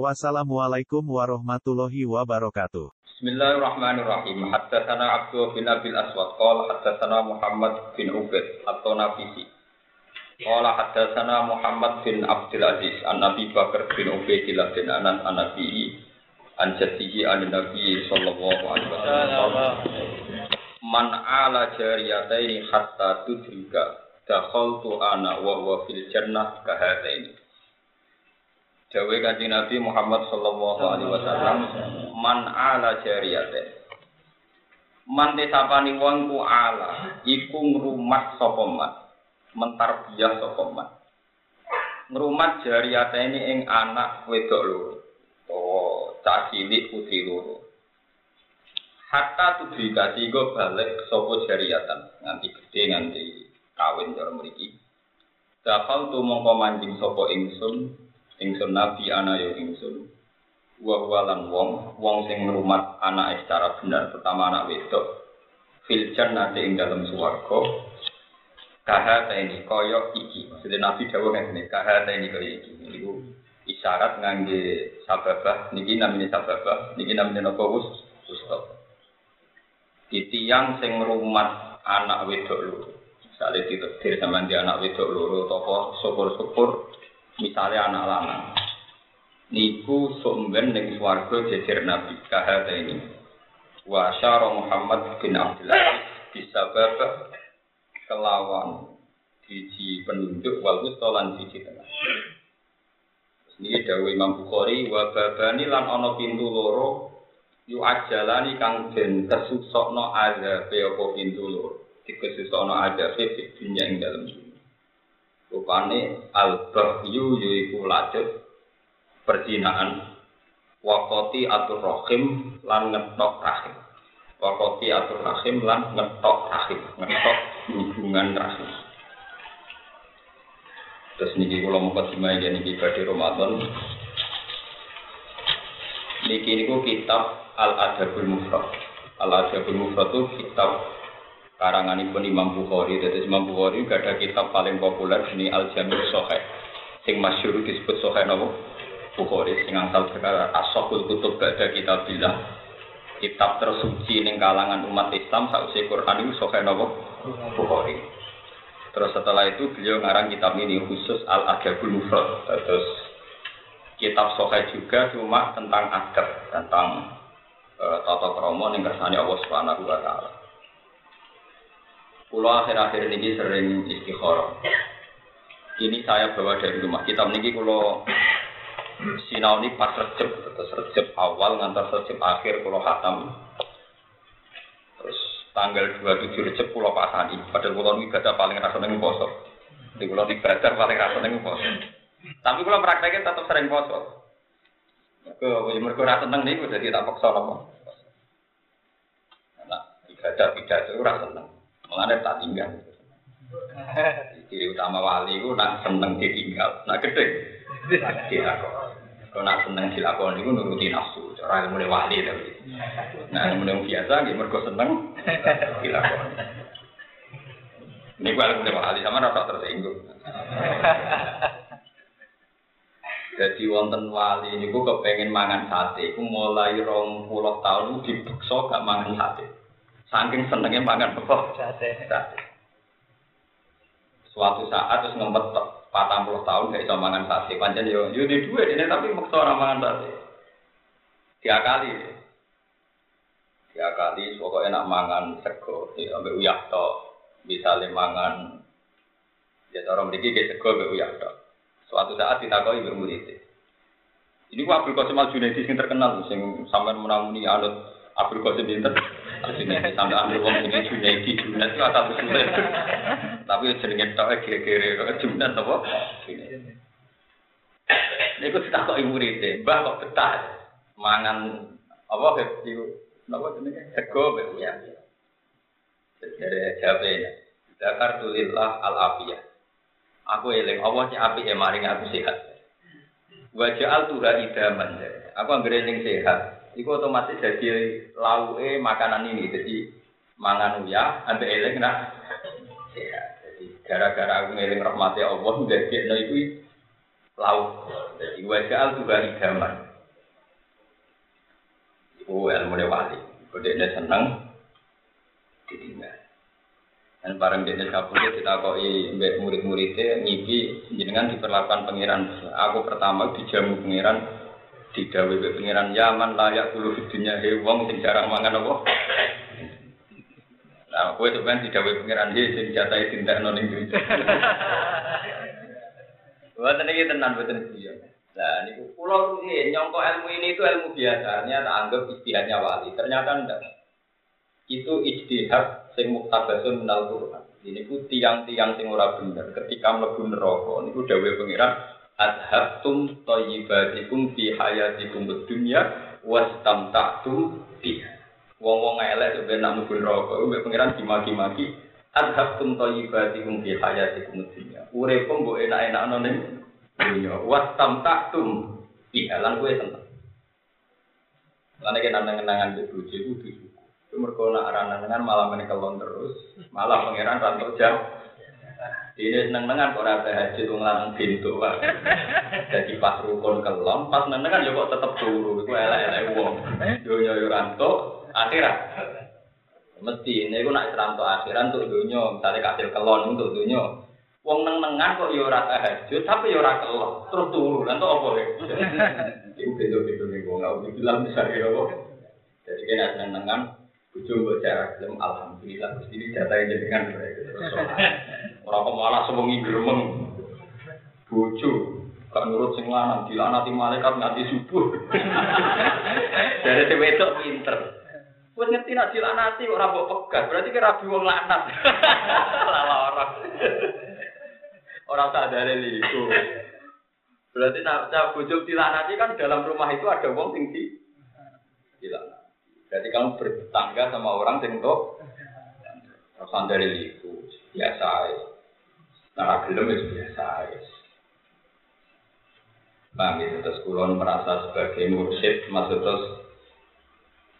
Wassalamualaikum warahmatullahi wabarakatuh. Bismillahirrahmanirrahim. Haddatsana Abdul bin Abil Aswad qala haddatsana Muhammad bin Ubaid atau Nafisi. Qala haddatsana Muhammad bin Abdul Aziz an Nabi Bakar bin Ubaidillah bin Anas an Nabi an jaddihi an Nabi sallallahu alaihi wasallam. Man ala jariyataini hatta tudrika dakhaltu ana wa huwa fil jannah kahataini. Dawe kanjeng Nabi Muhammad sallallahu alaihi wasallam man ala jariyate. Man tesapani wong ku ala iku ngrumat sapa man. Mentarbiyah sapa man. Ngrumat jariyate ini ing anak wedok loro. Oh, cah cilik putri loro. Hatta tudrika tiga balik sapa jariyatan nganti gede nganti kawin cara mriki. Dakal tu mongko manjing sapa ingsun ingsun nabi ana ya ingsun. Wa walan wong wong sing ngrumat anak secara benar pertama anak wedok fil jannati ing dalam swarga. Kaha ini kaya iki. Maksudnya nabi dawuh ngene kaha ini kaya iki. Niku isyarat ngangge sababah niki namine sababah niki namine napa wus ustaz titiang sing ngrumat anak wedok loro. Misalnya ditetir sama dia anak wedok loro toko syukur-syukur misalnya anak lanang. Niku sumben ning swarga jejer Nabi kahata ini. Wa syara Muhammad bin Abdullah disabab kelawan siji penunjuk wal lan siji tengah. Ini dawuh Imam Bukhari wa babani lan ana pintu loro yu ajalani kang den kesusokno azabe apa pintu loro? Dikesusokno azabe fi dunya ing dalem Rupane al-bahyu yaiku lajut perzinaan wakoti atur rahim lan ngetok rahim. Wakoti atur rahim lan ngetok rahim, ngetok hubungan rahim. Terus niki kula mukadimah ya niki badhe Ramadan. Niki niku kitab Al-Adabul Mufrad. Al-Adabul Mufrad itu kitab karanganipun Imam Bukhari. Jadi Imam Bukhari gak ada kitab paling populer ini Al Jami' Sahih. Sing masyhur disebut Sahih napa? Bukhari sing asal perkara As-Sahul Kutub gak ada kitab bilah. Kitab tersuci ning kalangan umat Islam sausi Quran itu Sahih napa? Bukhari. Terus setelah itu beliau ngarang kitab ini khusus Al Adabul Mufrad. Terus kitab Sahih juga cuma tentang adab, tentang uh, tata krama ning kersane Allah Subhanahu wa taala. Pulau akhir-akhir ini sering istikharah. Ini saya bawa dari rumah. Kitab ini kalau sinau ini pas recep, terus recep awal ngantar recep akhir kalau hatam. Terus tanggal 27 recep pulau pasani. Padahal pulau ini ibadah paling rasanya poso. Di pulau ibadah paling rasanya poso. Tapi kalau prakteknya tetap sering poso. Ke mereka rasa seneng nih, jadi tak paksa apa. Nah, ibadah ibadah itu rasa seneng. Mengenai tak tinggal. Ciri utama wali itu nak seneng ditinggal, nak gede. Kalau nak seneng dilakon itu nuruti nafsu. Cara ilmu wali tapi. Nah ilmu biasa, dia mergo seneng dilakon. Ini gua ilmu wali sama rasa tersinggung. Jadi wonten wali ini gua kepengen mangan sate. Aku mulai rong puluh tahun dibekso gak mangan sate. Saking senengnya makan. Sate. Suatu saat terus ngempet patang puluh tahun gak bisa mangan sate. Panjang yo yo di dua ini tapi maksa orang mangan sate. Tiga kali. Tiga kali pokoknya nak mangan sego, ya ambil uyah tok. Misalnya mangan ya orang memiliki ke sego ambil uyah tok. Suatu saat ditakoi bermurid. Ini gua Abdul Qasim Al Junaidi yang terkenal, sing sampean menamuni anut Abdul Qasim Binten. Sini sampai ambil uang ini Junaidi, Junaidi itu asal usulnya. Tapi jenenge tok kira-kira kok Junaidi apa? Tak kok ibu rite, mbah kok betah mangan apa itu apa jenenge sego mbek ya. Dari jawabnya, Zakar tulillah al afiyah. Aku eling Allah sing apik ya maring aku sehat. Wa ja'al tuha idaman. Aku anggere sing sehat. Iku otomatis jadi lauke makanan ini. Jadi mangan uya, ambek eling nak sehat. Jadi gara-gara aku ngeling rahmati Allah ndadekno iku lauk. Jadi wa ja'al tuha idaman. Iku ilmu wali. Kodene seneng ditinggal. Dan bareng jenis kapulnya kita koi murid-muridnya ngipi jenengan diperlakukan pangeran. Aku pertama dijamu pangeran didawe be pangeran Yaman layak dulu dunia hewong sing jarang mangan apa. Nah, kowe sebenarnya didawe pangeran dia sing jatai tindak noning duit. Buatan ini tenan buatan dia. Nah, ini pulau ini nyongko ilmu ini itu ilmu biasa, ternyata anggap istihadnya wali. Ternyata enggak. Itu ijtihad sing muktabasun minal Quran. Ini ku tiang-tiang sing ora bener ketika mlebu neraka niku dawuh pangeran adhabtum thayyibatikum fi hayatikum dunya wastamta'tum biha. Wong-wong elek ben nak mlebu neraka mbek pangeran dimaki-maki adhabtum thayyibatikum fi hayatikum dunya. Uripmu mbok enak-enakno ning dunya wastamta'tum biha lan kowe seneng. Lan nek nang-nangan bojo iku mereka nak ranangan malah menekelon terus, malah pangeran rantau jam. Ini seneng nengan kok rata haji tuh ngelarang pintu pak. Jadi pas rukun kelon, pas nengan ya kok tetep turu. Itu elek elek uang. Dunia yo ranto akhirat. Mesti ini gue nak ranto akhirat untuk dunia. Misalnya kasih kelon untuk dunia. Wong neng nengan kok rata haji, tapi yo rata kelon. Terus turu, nanti apa ya? Itu beda-beda nih gue nggak bilang bisa ya Jadi kena seneng nengan, buat cara alhamdulillah terus ini jadi kan orang kok malah semengi geremeng bojo gak nurut sing lanang dilanati malaikat nganti subuh. Dari si wedok pinter. Wes ngerti nak dilanati kok ora mbok pegat berarti ki rabi wong lanat lala orang orang sadar itu. Berarti nak bojo dilanati kan dalam rumah itu ada wong sing di dilanati. Berarti kamu bertangga sama orang yang tuh Rasan dari itu. Biasa ya. Nah, gelem itu biasa ya. Paham ya, terus kulon merasa sebagai mursyid, maksud terus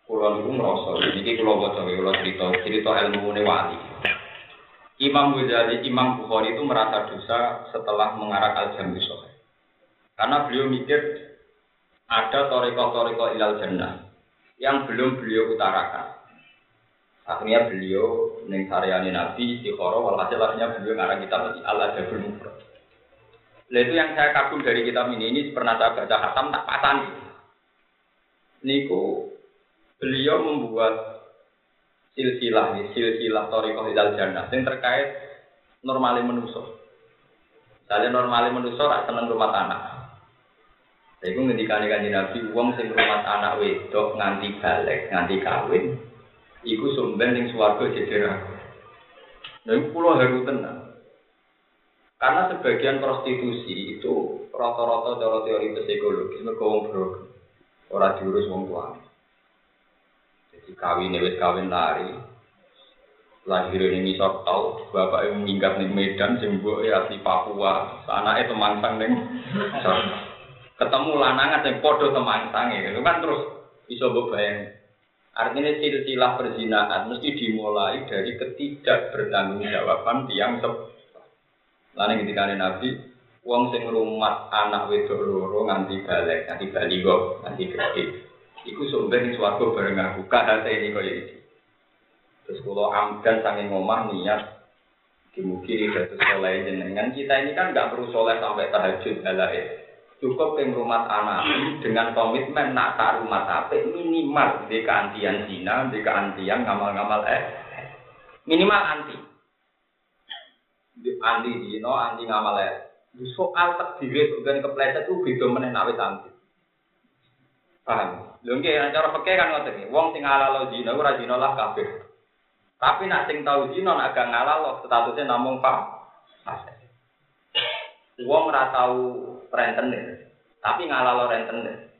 kulon itu merasa, ini kulon bocor, kulon cerita, cerita ilmu ini wali. Imam Ghazali, Imam Bukhari itu merasa dosa setelah mengarak al-jami Karena beliau mikir ada toriko-toriko ilal jannah yang belum beliau utarakan. Akhirnya beliau neng Nabi istiqoroh, walhasil akhirnya beliau ngarang kitab ini Allah Jabul Mufrad. Nah itu yang saya kagum dari kitab ini, ini pernah saya baca khatam tak pasang. Niku beliau membuat silsilah nih, silsilah Torikoh Hidal Jannah yang terkait normalnya manusia. Misalnya normalnya manusia tak seneng rumah tanah. Iku ngendikane kanjeng Nabi wong sing rumah anak wedok nganti balik, nganti kawin, iku sumben ning swarga jejer aku. Iku kula haru tenan. Karena sebagian prostitusi itu rata-rata cara teori psikologi mergo wong bro. Ora diurus wong tua. Jadi kawin wis kawin lari. Lahir ini misal tau bapak yang minggat ning Medan mbok ya di Papua, anake temangsang ning ketemu lanangan yang podo temangsang itu kan terus bisa bayang. Artinya silsilah perzinahan mesti dimulai dari ketidak bertanggung jawaban tiang sep. Lalu ketika Nabi, wong sing rumah anak wedok loro nganti balik, nganti baligo, nganti gede. Iku sumber ning swarga bareng aku. Kadate ini kaya iki. Terus kalau amdan sange ngomah niat Dimugi dados soleh jenengan kita ini kan nggak perlu soleh sampai tahajud halae cukup yang rumah anak. Dengan komitmen nak tak rumah tapi minimal di keantian zina, di keantian ngamal-ngamal eh minimal anti. Anti zina, anti ngamal eh. Soal takdir dan kepleset itu beda meneh nawet anti. Paham? Lho nggih cara peke kan ngoten iki. Wong sing halal zina ora zina lah kabeh. Tapi nak sing tau zina nak gak ngalal statusnya namung pak Wong ora tau rentenir, tapi ngalalo rentenir.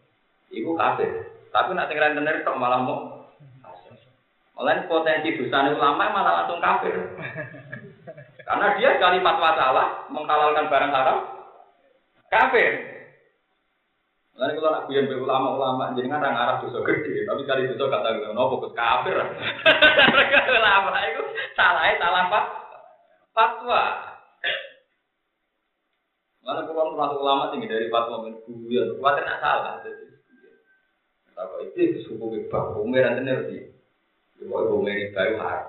Iku kafir. Tapi nak rentenir kok malah mau Malah potensi dosa ulama malah langsung kafir. Karena dia sekali fatwa salah menghalalkan barang haram, kafir. Lalu kalau nak biar ulama-ulama, jadi kan orang Arab dosa gede, tapi kali dosa kata gue, no fokus kafir. ulama itu salah, salah pak, fatwa. Mana kalau termasuk ulama tinggi dari fatwa menguyon, khawatir nak salah. Tapi itu suku bebas, umir nanti nanti. Ibu umir baru haram.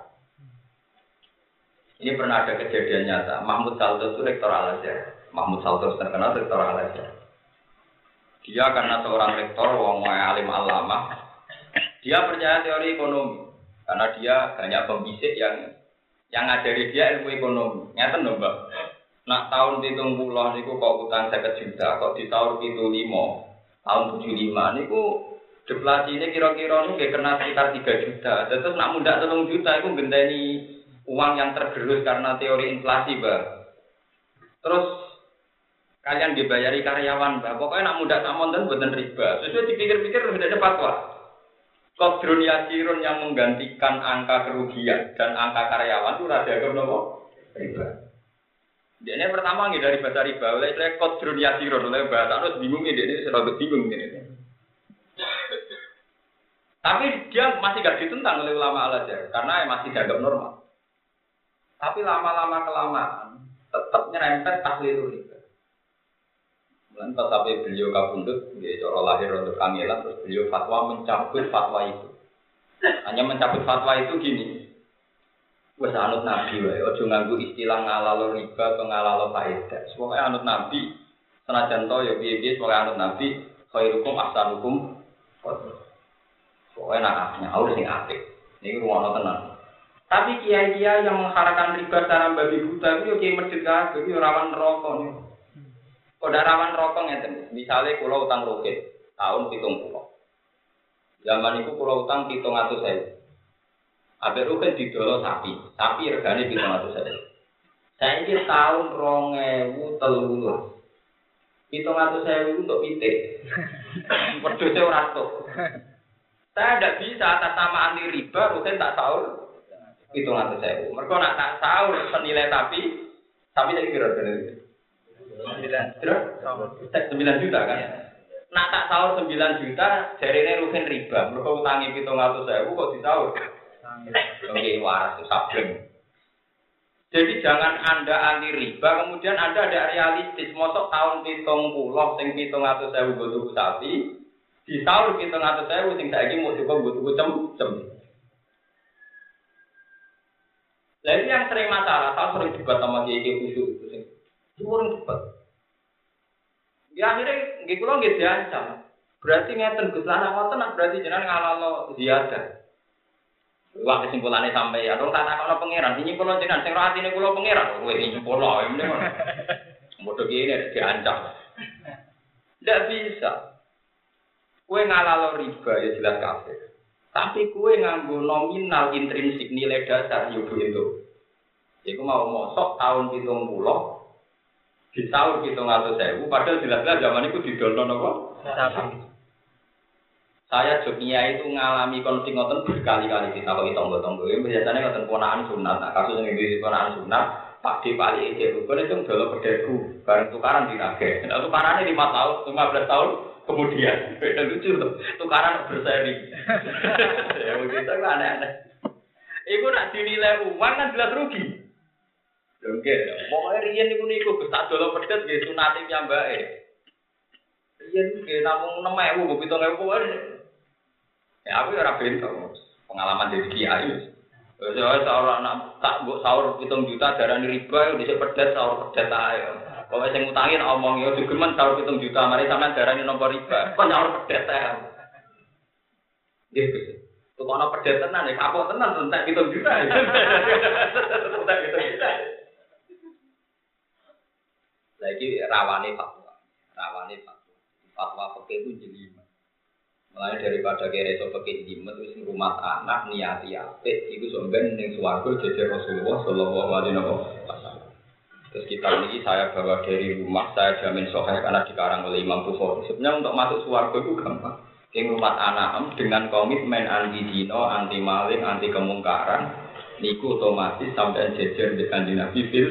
Ini pernah ada kejadian nyata. Mahmud Salto itu rektor Al. Mahmud Salto terkenal rektor Al. Dia karena seorang rektor, wong alim alama, dia percaya teori ekonomi karena dia banyak pembisik yang yang ngajari dia ilmu ekonomi. Nyata dong, Mbak. Nak tahun hitung pulau niku kok utang saya juta, kok di tahun itu lima, tahun tujuh lima niku deflasi ini kira-kira nih kena sekitar tiga juta. Terus nak muda telung juta itu genteni uang yang tergerus karena teori inflasi, Mbak. Terus kalian dibayari karyawan, Mbak. Pokoknya nak muda tak monten buatan riba. Sesuai dipikir-pikir sudah ada fatwa. Kodrun yasirun yang menggantikan angka kerugian dan angka karyawan itu rada nopo riba. Ini pertama nggak dari bahasa riba, oleh saya kodrun yasirun, oleh bahasa harus bingung ini, ini sudah bingung ini. Tapi dia masih gak ditentang oleh ulama al karena masih dianggap normal. Tapi lama-lama kelamaan tetap nyerempet tahlil riba. Dan pas sampai beliau kabundut, dia cara lahir untuk kangelan, terus beliau fatwa mencabut fatwa itu. Hanya mencabut fatwa itu gini, Wes anut nabi wae, ojo nganggu istilah ngalalo riba atau ngalalo faedah. Semoga anut nabi, senajan to ya piye-piye semoga anut nabi, khairukum ahsanukum Pokoknya nak nyaur sing apik. Ini rumah tenang. Tapi kiai-kiai yang mengharapkan riba secara babi buta itu ya kiai masjid kabeh, itu rawan rokok nih. Kode rawan rokok ngeten. Misalnya pulau utang rokit tahun pitung pulau. Zaman itu pulau utang pitung atau saya. Abe rokit didolo sapi. Sapi regane pitung atau saya. Saya ini tahun rongewu telur. Pitung atau saya untuk pitik. Pedosnya orang tuh. Saya tidak bisa atas nama anti riba, rutin tak sahur. Pitung atau saya. Mereka nak tak sahur senilai tapi, tapi saya kira benar. Sembilan juta kan? Nah tak sahur sembilan juta, jari ini rugen riba. Mereka utangi pitung atau saya, kok disahur? Oke, waras itu sabling. Jadi jangan anda anti riba, kemudian anda ada realistis. Mosok tahun pitung pulau, sing pitung atau saya butuh sapi, di sahur pitung atau saya sing saya mau cukup butuh cem cem. Lalu yang sering masalah, saya sering debat sama kiai khusyuk itu sing, cuma debat. Ya akhirnya nggih kula nggih diancam. Berarti ngeten Gus lan ngoten berarti jenengan ngalalo ziyadah. Wah kesimpulannya sampai ya, dong tak takono pangeran, ini jenengan sing roh atine kula pangeran, kowe iki kula ya mending. Modho kene diancam. Tidak bisa. Kue ngalalo riba ya jelas kafir. Tapi kue nganggo nominal intrinsik nilai dasar yo itu. Iku mau mosok tahun pitung pulau di tahun hitung atau sewu, padahal jelas-jelas zaman itu didolno nopo. Saya Jogja itu ngalami konflik ngoten berkali-kali kita kok tonggo tonggo. Ini biasanya ngoten ponaan sunat. Nah, kasus yang di ponaan sunat, Pak D Pali itu rukun itu dolo pedegu, bareng tukaran di nage. Nah, tukarannya lima tahun, lima belas tahun kemudian. Beda lucu tuh, tukaran berseri. ya begitu kan aneh-aneh. Iku nak dinilai uang kan jelas rugi. Oke, pokoknya riyen niku niku Gus tak dolo pedet nggih sunate piyambake. Riyen nggih namung 6000 mbok 7000 wae. Ya aku ora bento. Pengalaman dari kiai. Ya sahur anak tak mbok sahur 7 juta darani riba dhisik pedet sahur pedet ae. Pokoke sing utangin omong ya digemen sahur 7 juta mari sampean darani nomor riba. Kok sahur pedet ae. Nggih Gus. Tukono pedet tenan ya kapok tenan entek 7 juta. Entek 7 juta. Lagi rawani fatwa, rawani fatwa. Fatwa pakai itu jelimet. Mulai daripada kira iso pakai wis rumah anak niati apik, itu sebenarnya yang suwargo jadi Rasulullah Shallallahu Alaihi Wasallam. Terus kita ini saya bawa dari rumah, saya jamin sohaya karena dikarang oleh Imam Bukhari. Sebenarnya untuk masuk suwargo itu gampang. ing rumah anak dengan komitmen anti dino, anti maling, anti kemungkaran, niku otomatis sampai jejer di kanji Nabi fil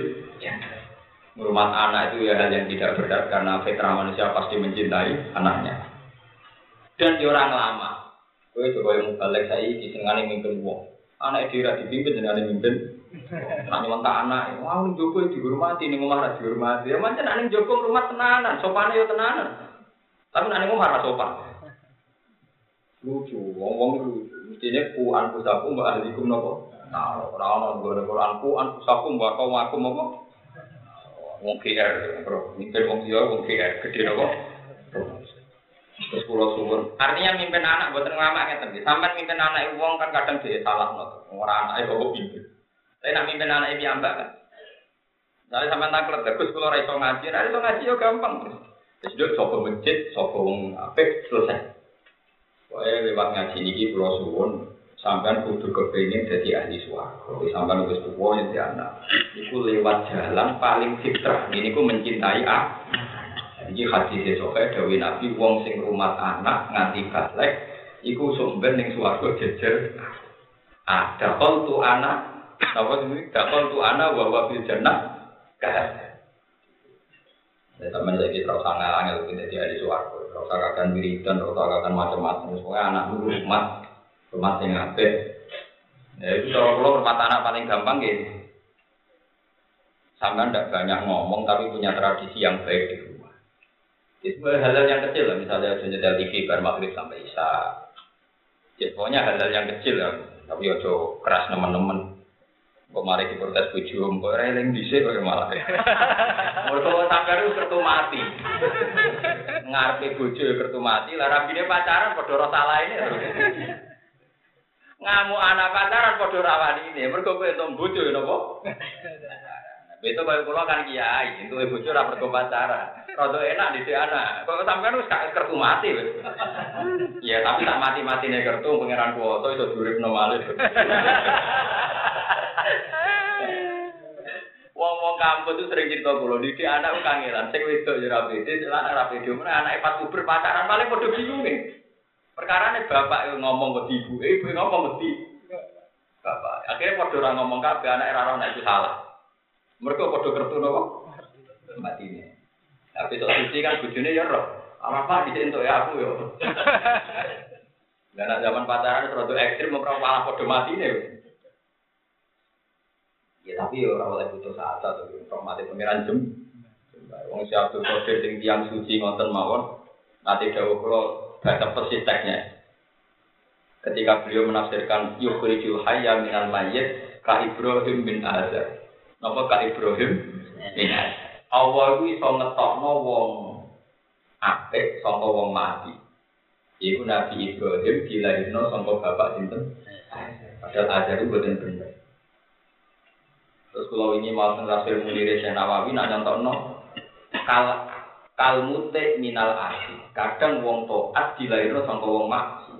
Rumah anak itu ya hal yang tidak berat karena fitrah manusia pasti mencintai anaknya. Dan di orang lama, gue coba yang balik saya di sini mimpin wong. Anak itu tidak dipimpin dengan mimpin. Nak nyontak anak, wah Joko dihormati, nih ngomah dihormati. Ya macam anak Joko rumah tenanan, sopan ya tenanan. Tapi nak ngomah sopan lucu, wong wong lucu. Mestinya ku an pusaku mbak ahlikum nopo. Nah, orang orang gue Quran ku an pusaku mbak kau aku nopo. Wong KR, bro. Mimpin wong dia wong KR gede nopo. Terus pulau suwun. Artinya mimpin anak buat ngelamak ngeten. Sampai mimpin anak wong kan kadang dia salah nopo. Orang anak itu pimpin. Tapi nak mimpin anak itu ambak kan. Jadi sampai taklet, bagus kalau raiso ngaji, raiso ngaji yo gampang. Terus dia sopo masjid, sopo apik selesai. Pokoknya lewat ngaji ini pulau suwun, sampean kudu kepingin jadi ahli suwargo. Sampean wis tuwa jadi anak. Iku lewat jalan paling fitrah. Ini ku mencintai ah. Jadi hadis sesoke Dewi Nabi wong sing rumah anak nganti gatlek iku sumber ning swarga jejer. Ada kol tu anak, apa ini? Dakol tu anak wa fil jannah. Kan. Ya teman saya kita rasa ngangel kita jadi ahli suwargo. Rasa kakan wiridan, rasa kakan macam-macam. Pokoknya anak dulu rumah, rumah yang apik. Ya itu kalau kalau rumah anak paling gampang gitu. Sampai tidak banyak ngomong tapi punya tradisi yang baik di. Itu hal-hal yang kecil lah, misalnya nyetel TV bar maghrib sampai isya. Ya, pokoknya hal-hal yang kecil lah, tapi ojo keras teman-teman. Kok mari diprotes bojo, kok reling dhisik kok malah. Mergo sampeyan itu kertu mati. Ngarepe bojo kertu mati, lah rabine pacaran padha ora salah ini. Ngamuk anak pacaran padha ora wani ini. Mergo kowe entuk bojo napa? Itu kalau kula kan kiai, itu ibu ora mergo pacaran. Rada enak di anak. Kok sampean wis kertu mati. Ya tapi tak mati-matine kertu pangeran kuwoto iso duripno malih. Wong-wong kampus itu sering cerita kulo, di anak kangelan, sing wedok ya rapi, di celana rapi, di mana anak pas puber pacaran paling bodoh bingung nih. Perkara nih bapak ngomong ke ibu, ibu ngomong ke bapak. Akhirnya bodoh orang ngomong kabe anak era orang itu salah. Mereka bodoh kertu nopo, mati ini. Tapi soal suci kan bujune ya roh. Apa di sini ya aku ya. Dan zaman pacaran itu rada ekstrim, mau malah bodoh mati nih. Ya tapi orang oleh butuh saat atau mati pangeran jem. Wong si Abdul Qadir sing tiang suci ngoten mawon. Nanti dawuh kula baca persis teksnya. Ketika beliau menafsirkan yukhrijul hayya minal mayyit ka Ibrahim bin Azar. Napa ka Ibrahim Azar. Allah iku iso ngetokno wong apik saka wong mati. Iku Nabi Ibrahim dilahirno saka bapak sinten? Padahal Azar itu boten bener. Terus kalau ini mau tafsir mulire Syekh Nawawi nak no kal kalmute minal asi. Kadang wong toat dilairno sangka wong maksi.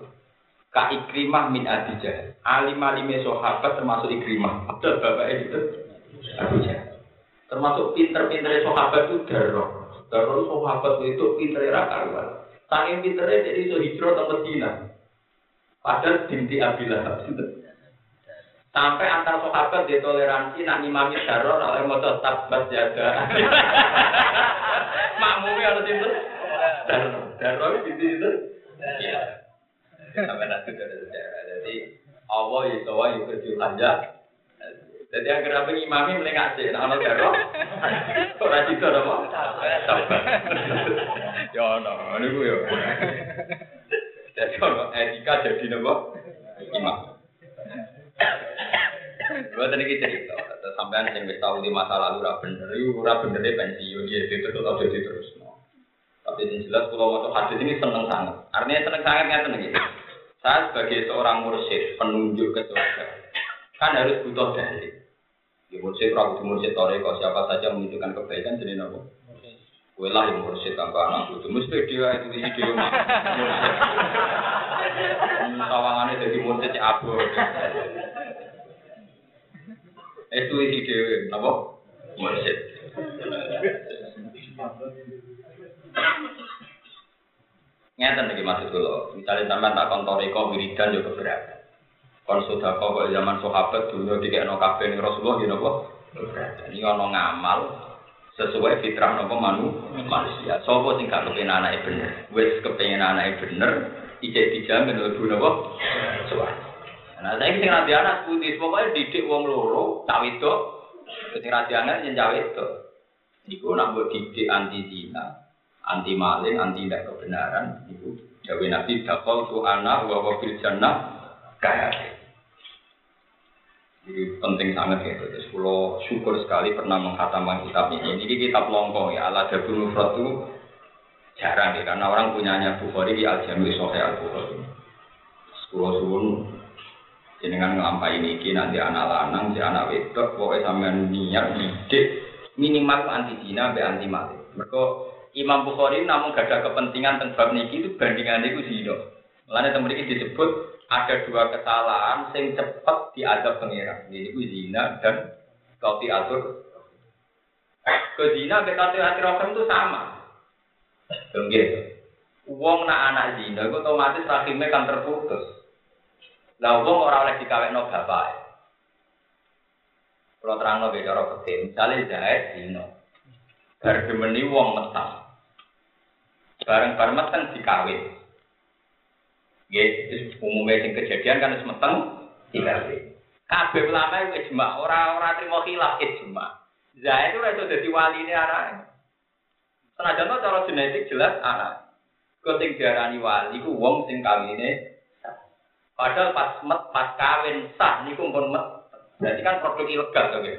Ka ikrimah min adijah. Alim alime sahabat termasuk ikrimah. Ada bapak itu Abu Termasuk pinter-pinter sahabat itu darah. Darah sahabat itu pinter rakaruan. Saking pinternya jadi itu hijrah ke Medina. Padahal binti Abilah. Sampai antar sahabat ditoleransi nak imami daror oleh moto tabat jaga. Makmumnya harus itu. Daror, daror itu itu. Iya. Sampai nanti ada sejarah. Jadi Allah itu wa yukerju aja. Jadi yang kenapa imami melengak sih, nah ono daror. Ora itu apa? Ya ono, ini gue ya. Jadi ono etika jadi nopo imam. Gue tadi kita cerita, sampean yang wis tahu di masa lalu ora bener, ora bener pensiun dia itu tetap jadi terus. Tapi yang jelas kalau mau hadis ini seneng sangat. Artinya seneng sangat kan seneng gitu. Saya sebagai seorang mursyid, penunjuk ke surga, kan harus butuh dalil. Di mursyid, kalau di mursyid toreko, siapa saja menunjukkan kebaikan, jadi nopo. Kue lah yang mursyid tanpa anak itu, mesti dia itu isi dia mah. Tawangannya jadi mursyid abu. Itu isi dewi, apa? Mursyid. Ngeten iki maksud kula. Misale sampean tak kontore kok wiridan yo keberatan. Kon sedekah kok zaman sahabat dulu dikekno kabeh ning Rasulullah yo napa? Keberatan. Iki ana ngamal sesuai fitrah nopo manu manusia. Sopo sing gak kepengen anake bener. Wis kepengen anake bener, ijek dijamin lebu nopo? Suwarga. Nah, saya sing nanti anak putih, pokoknya didik wong loro, cawe itu, sing nanti anak yang cawe itu. Iku nak buat didik anti zina, anti maling, anti tidak kebenaran, iku Jawa Nabi dakol tu anak wa wa fil jannah kaya. Jadi penting sangat ya. Terus pulau syukur sekali pernah menghatamkan kitab ini. Ini kitab longkong ya. Ala Jabul Mufrad jarang ya. Karena orang punyanya Bukhari di Al-Jami Sohe Al-Bukhari. Pulau suwun jenengan ngelampai ini nanti anak lanang, si anak wedok, pokoknya sampean niat didik minimal anti zina, anti mati. Mereka Imam Bukhari namun gak ada kepentingan tentang niki itu bandingan itu zina. Mulanya teman ini disebut ada dua kesalahan sing cepat diadab pengira. Ini itu zina dan kau diatur. Ke zina be kau diatur itu sama. Enggak. Uang nak anak zina, itu otomatis rahimnya kan terputus. Lah wong ora oleh dikawekno bapak. Kalau terang lo cara petir, misalnya jahit dino, bar gemeni wong metang, bareng bareng meteng dikawin. Gitu, umumnya sing kejadian kan harus meteng dikawin. Kabeh ulama itu ijma, ora-ora terima khilaf ijma. Zaid itu itu jadi wali ini anak. Senajan to cara genetik jelas anak. Kau sing diarani wali ku wong sing kawine Padahal pas met, pas kawin sah niku pun met. Berarti kan produk ilegal to nggih.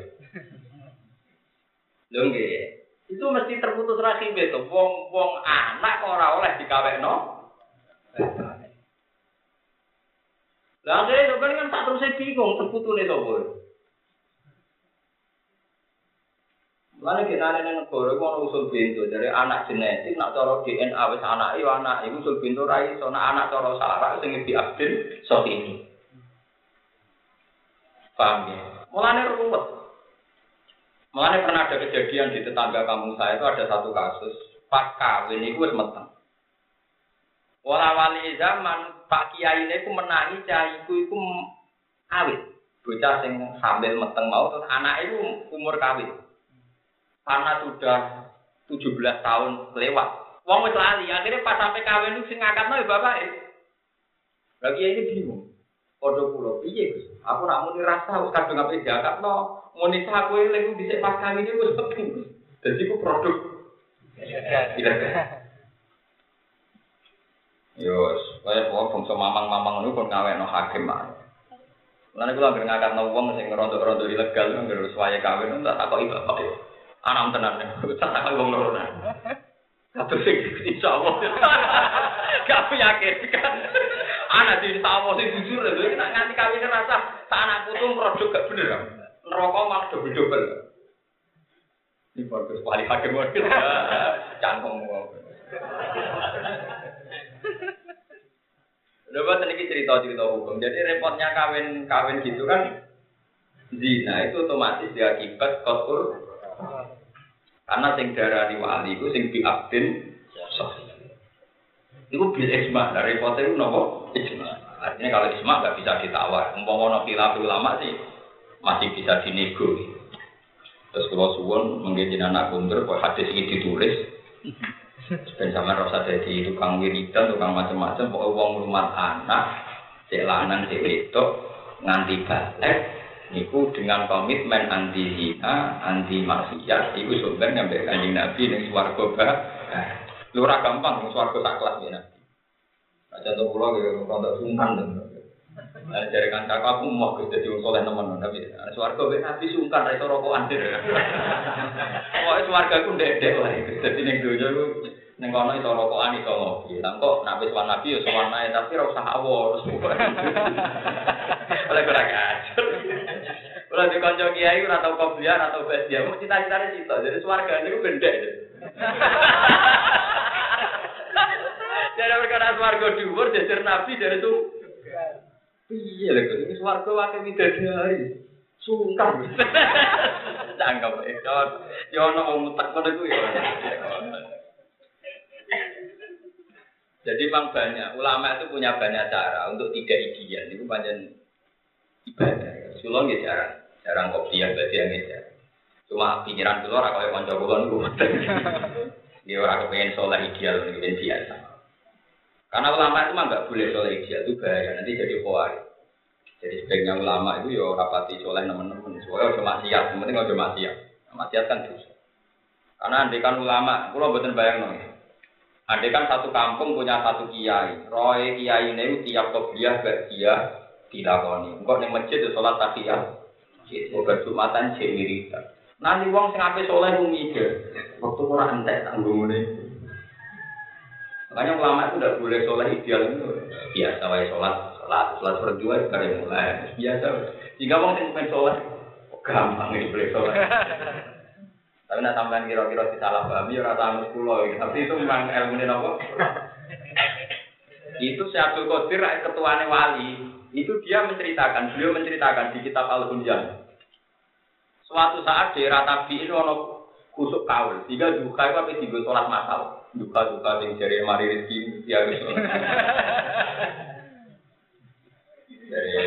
Lho Itu mesti terputus rahim itu. Wong wong anak ora oleh dikawekno. Lah akhirnya kan tak terus bingung terputune sapa. Mana kita ada yang negara itu usul pintu dari anak genetik, nak cara DNA wis anak itu anak usul pintu rai, so anak cara sarah sing diabdin so ini. Paham ya? Mulanya ruwet. Mulanya pernah ada kejadian di tetangga kampung saya itu ada satu kasus pas kawin itu wis Wala zaman Pak Kiai ini ku menangi cah iku iku awit. Bocah sing hamil meteng mau terus anak itu umur kawin karena sudah 17 tahun lewat. Wong wis lali, akhirnya pas sampai kawin lu sing ngakatno ya bapak. Lagi ini bingung. Padha kula piye Gus? Aku nak muni rasa wis kadung ape diangkatno. Muni aku lagi dhisik pas kawin wis penting. Dadi ku produk. Yo, kaya wong bangsa mamang-mamang niku kon ngawekno hakim mah. Lan kula anggere ngakatno wong sing ngerontok-rontok ilegal anggere suwaye kawin tak takoki bapak yo. Anak tenan nih, tak tak wong loro nah. Satu sing insya Allah. Gak yakin kan. Anak di insya Allah sing jujur lho, nak nganti kawin rasa tak anak putu produk gak bener kan. Neraka malah double double. Ini bagus wali hakim mobil. Cangkem Lepas ini cerita-cerita hukum. Jadi repotnya kawin kawin gitu kan zina itu otomatis diakibat kotor karena sing darani wali iku sing biabdin sahih. Iku bil isma, dari repotnya itu nopo isma. Artinya kalau isma nggak bisa ditawar. Umpama ono khilaf ulama sih masih bisa dinego. Terus kalau suwon menggaji anak kundur, hadis ini ditulis. Dan sama rasa jadi tukang wiridan, tukang macam-macam, pokoknya uang rumah anak, cek lanang, cek wedok, nganti balik, niku dengan komitmen anti zina, anti maksiat, iku sebenarnya sampai kanjeng Nabi ning swarga ba. Lurah gampang ning swarga sak kelas ya Nabi. Nah, contoh kula ya rada sungkan. Nah, dari kanca aku mau ke jadi wong soleh teman tapi swarga be Nabi sungkan iso rokokan dir. Pokoke swarga ku ndek-ndek wae. Dadi ning donya ku ning kono iso rokokan iso ngopi. Lah kok nek wis Nabi ya sowan tapi ora usah awor. Oleh kira kalau di konco kiai ora tau atau dia mau cita-citane cita. Jadi swarga niku gendek. Jadi perkara swarga dhuwur jajar nabi dari itu. Iya lho iki swarga wae widadari. Sungkan. Cangkem itu. Yo ono wong mutek ngono iku ya. Jadi memang banyak ulama itu punya banyak cara untuk tidak ideal. Itu banyak ibadah. Sulon ya jarang, jarang kopi yang berarti yang ya. Cuma pikiran keluar kalau yang konco kulon itu Dia orang kepengen soleh ideal, ini biasa. Karena ulama itu mah nggak boleh soleh ideal itu bahaya. Nanti jadi khawarij. Jadi sebaiknya ulama itu ya rapati soleh teman-teman. Soalnya cuma siap, penting cuma siap. Maksiat kan dosa. Karena andai kan ulama, kalau buatan bayang nih. Andai kan satu kampung punya satu kiai, roy kiai ini tiap kopiah berdia dilakoni. Enggak nih masjid itu sholat takiyah, bukan jumatan cek wiridan. Nanti uang sing ape soleh mikir, waktu kurang entek tanggung ini. Makanya ulama itu tidak boleh soleh ideal itu biasa wae sholat, sholat, sholat berdua sekarang mulai biasa. Jika sing pengen soleh, gampang ini boleh soleh. Tapi nak tambahan kira-kira disalah pahami, ya rasa anus pulau. Tapi itu memang ilmu ini apa? itu si Abdul Qadir ketuanya wali. Itu dia menceritakan, beliau menceritakan di kitab Al-Hunjan. Suatu saat di daerah Tabi ini ono kusuk kaul. Tiga duka itu apa tiga sholat masal. Duka-duka yang jari mari rezeki dia gitu. Dari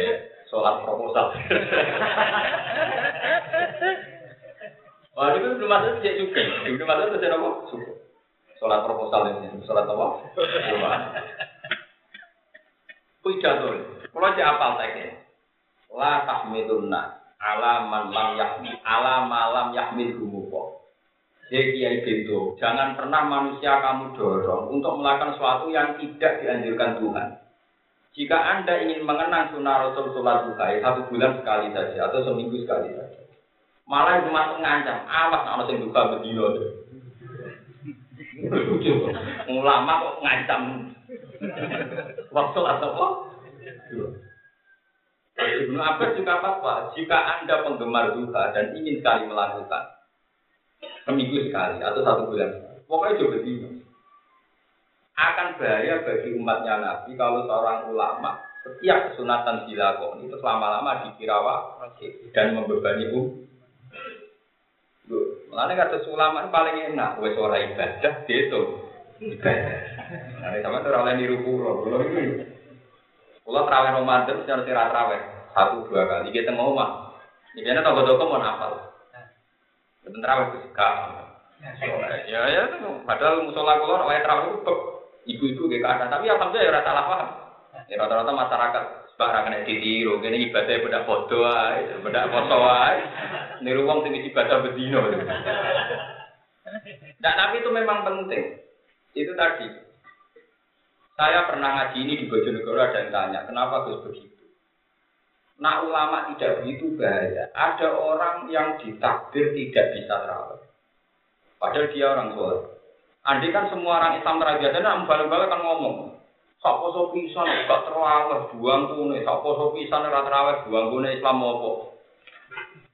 sholat proposal. Wah, itu belum masuk sejak juga. Belum masuk sejak apa? Sholat proposal ini. Sholat apa? Belum Pidato. Kalau dia apal teksnya. La tahmidunna ala man lam yahmi ala malam yahmil Jadi kiai itu, jangan pernah manusia kamu dorong untuk melakukan sesuatu yang tidak dianjurkan Tuhan. Jika Anda ingin mengenang sunnah Rasul sholat duha, satu bulan sekali saja atau seminggu sekali saja. Malah itu masuk ngancam, awas ana sing duka bedino. Ulama kok ngancam. Waktu atau apa? Ibnu Abbas juga apa? Jika Anda penggemar duha dan ingin sekali melakukan seminggu sekali atau satu bulan, pokoknya coba bedino. Akan bahaya bagi umatnya Nabi kalau seorang ulama setiap kesunatan dilakoni itu lama-lama dikira wajib dan membebani umat Mulane kata ulama paling enak wis ora ibadah gitu. Ibadah. Nah, sama tuh ora niru. Kula iki kula traweh Ramadan secara sira traweh satu dua kali kita mau mah. Ini ana toko-toko mau hafal. Sebentar traweh itu Ya ya padahal musola kula wae traweh ibu-ibu gak ada tapi alhamdulillah ya salah paham. Ya rata-rata masyarakat Barang kena ditiru, kene ibadah beda foto ae, beda foto ae. Niru wong sing ibadah bedino. Nah, tapi itu memang penting. Itu tadi. Saya pernah ngaji ini di Bojonegoro ada yang tanya, kenapa Gus begitu? Nah ulama tidak begitu bahaya. Ada orang yang ditakdir tidak bisa terawih. Padahal dia orang soleh. Andai kan semua orang Islam terbiasa, nah balik-balik kan ngomong, Sapa so pisan gak terawih buang kune, sapa so pisan ora terawih buang kune Islam apa?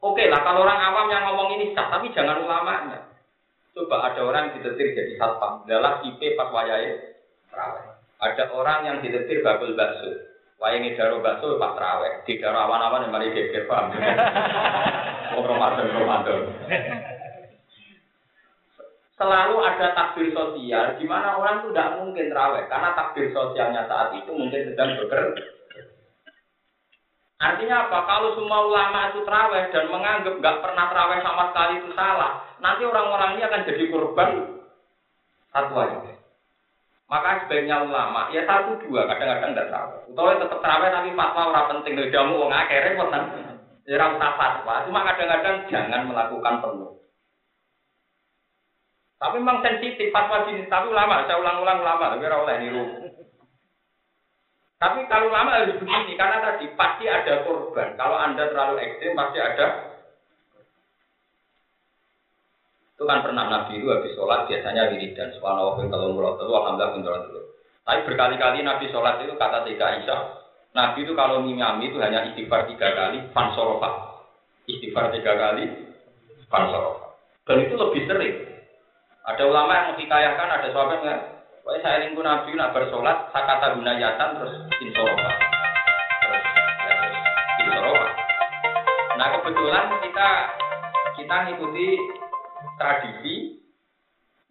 Oke lah kalau orang awam yang ngomong ini sah, tapi jangan ulamanya. Coba ada orang yang ditetir jadi satpam, adalah IP pas wayai terawih. Ada orang yang ditetir bakul bakso, wayai ngidaro bakso pas terawih, di daerah awan-awan yang mari geger paham. Oh Ramadan Ramadan selalu ada takbir sosial di mana orang itu tidak mungkin terawih karena takbir sosialnya saat itu mungkin sedang bekerja. Artinya apa? Kalau semua ulama itu terawih dan menganggap nggak pernah terawih sama sekali itu salah, nanti orang-orang ini akan jadi korban satu aja. Maka sebaiknya ulama ya satu dua kadang-kadang tidak terawih. Atau tetap terawih tapi fatwa orang penting dari jamu orang akhirnya pun ya fatwa. Cuma kadang-kadang jangan melakukan penuh. Tapi memang sensitif fatwa sini. Tapi ulama, saya ulang-ulang ulama, tapi oleh niru. Tapi kalau lama harus begini, karena tadi pasti ada korban. Kalau anda terlalu ekstrim, pasti ada. Itu kan pernah Nabi itu habis sholat biasanya wiridan. Subhanallah wa kalau mulut itu alhamdulillah pintar dulu. Tapi berkali-kali Nabi sholat itu kata tiga Aisyah. Nabi itu kalau ngimami itu hanya istighfar tiga kali, fansorofa. Istighfar tiga kali, fansorofa. Dan itu lebih sering. Ada ulama yang menghikayahkan, ada sahabat yang Wah, saya lingku Nabi nak bersolat, saya kata gunayatan terus insorofa. Terus, ya, terus insorofa. Nah kebetulan kita kita ngikuti tradisi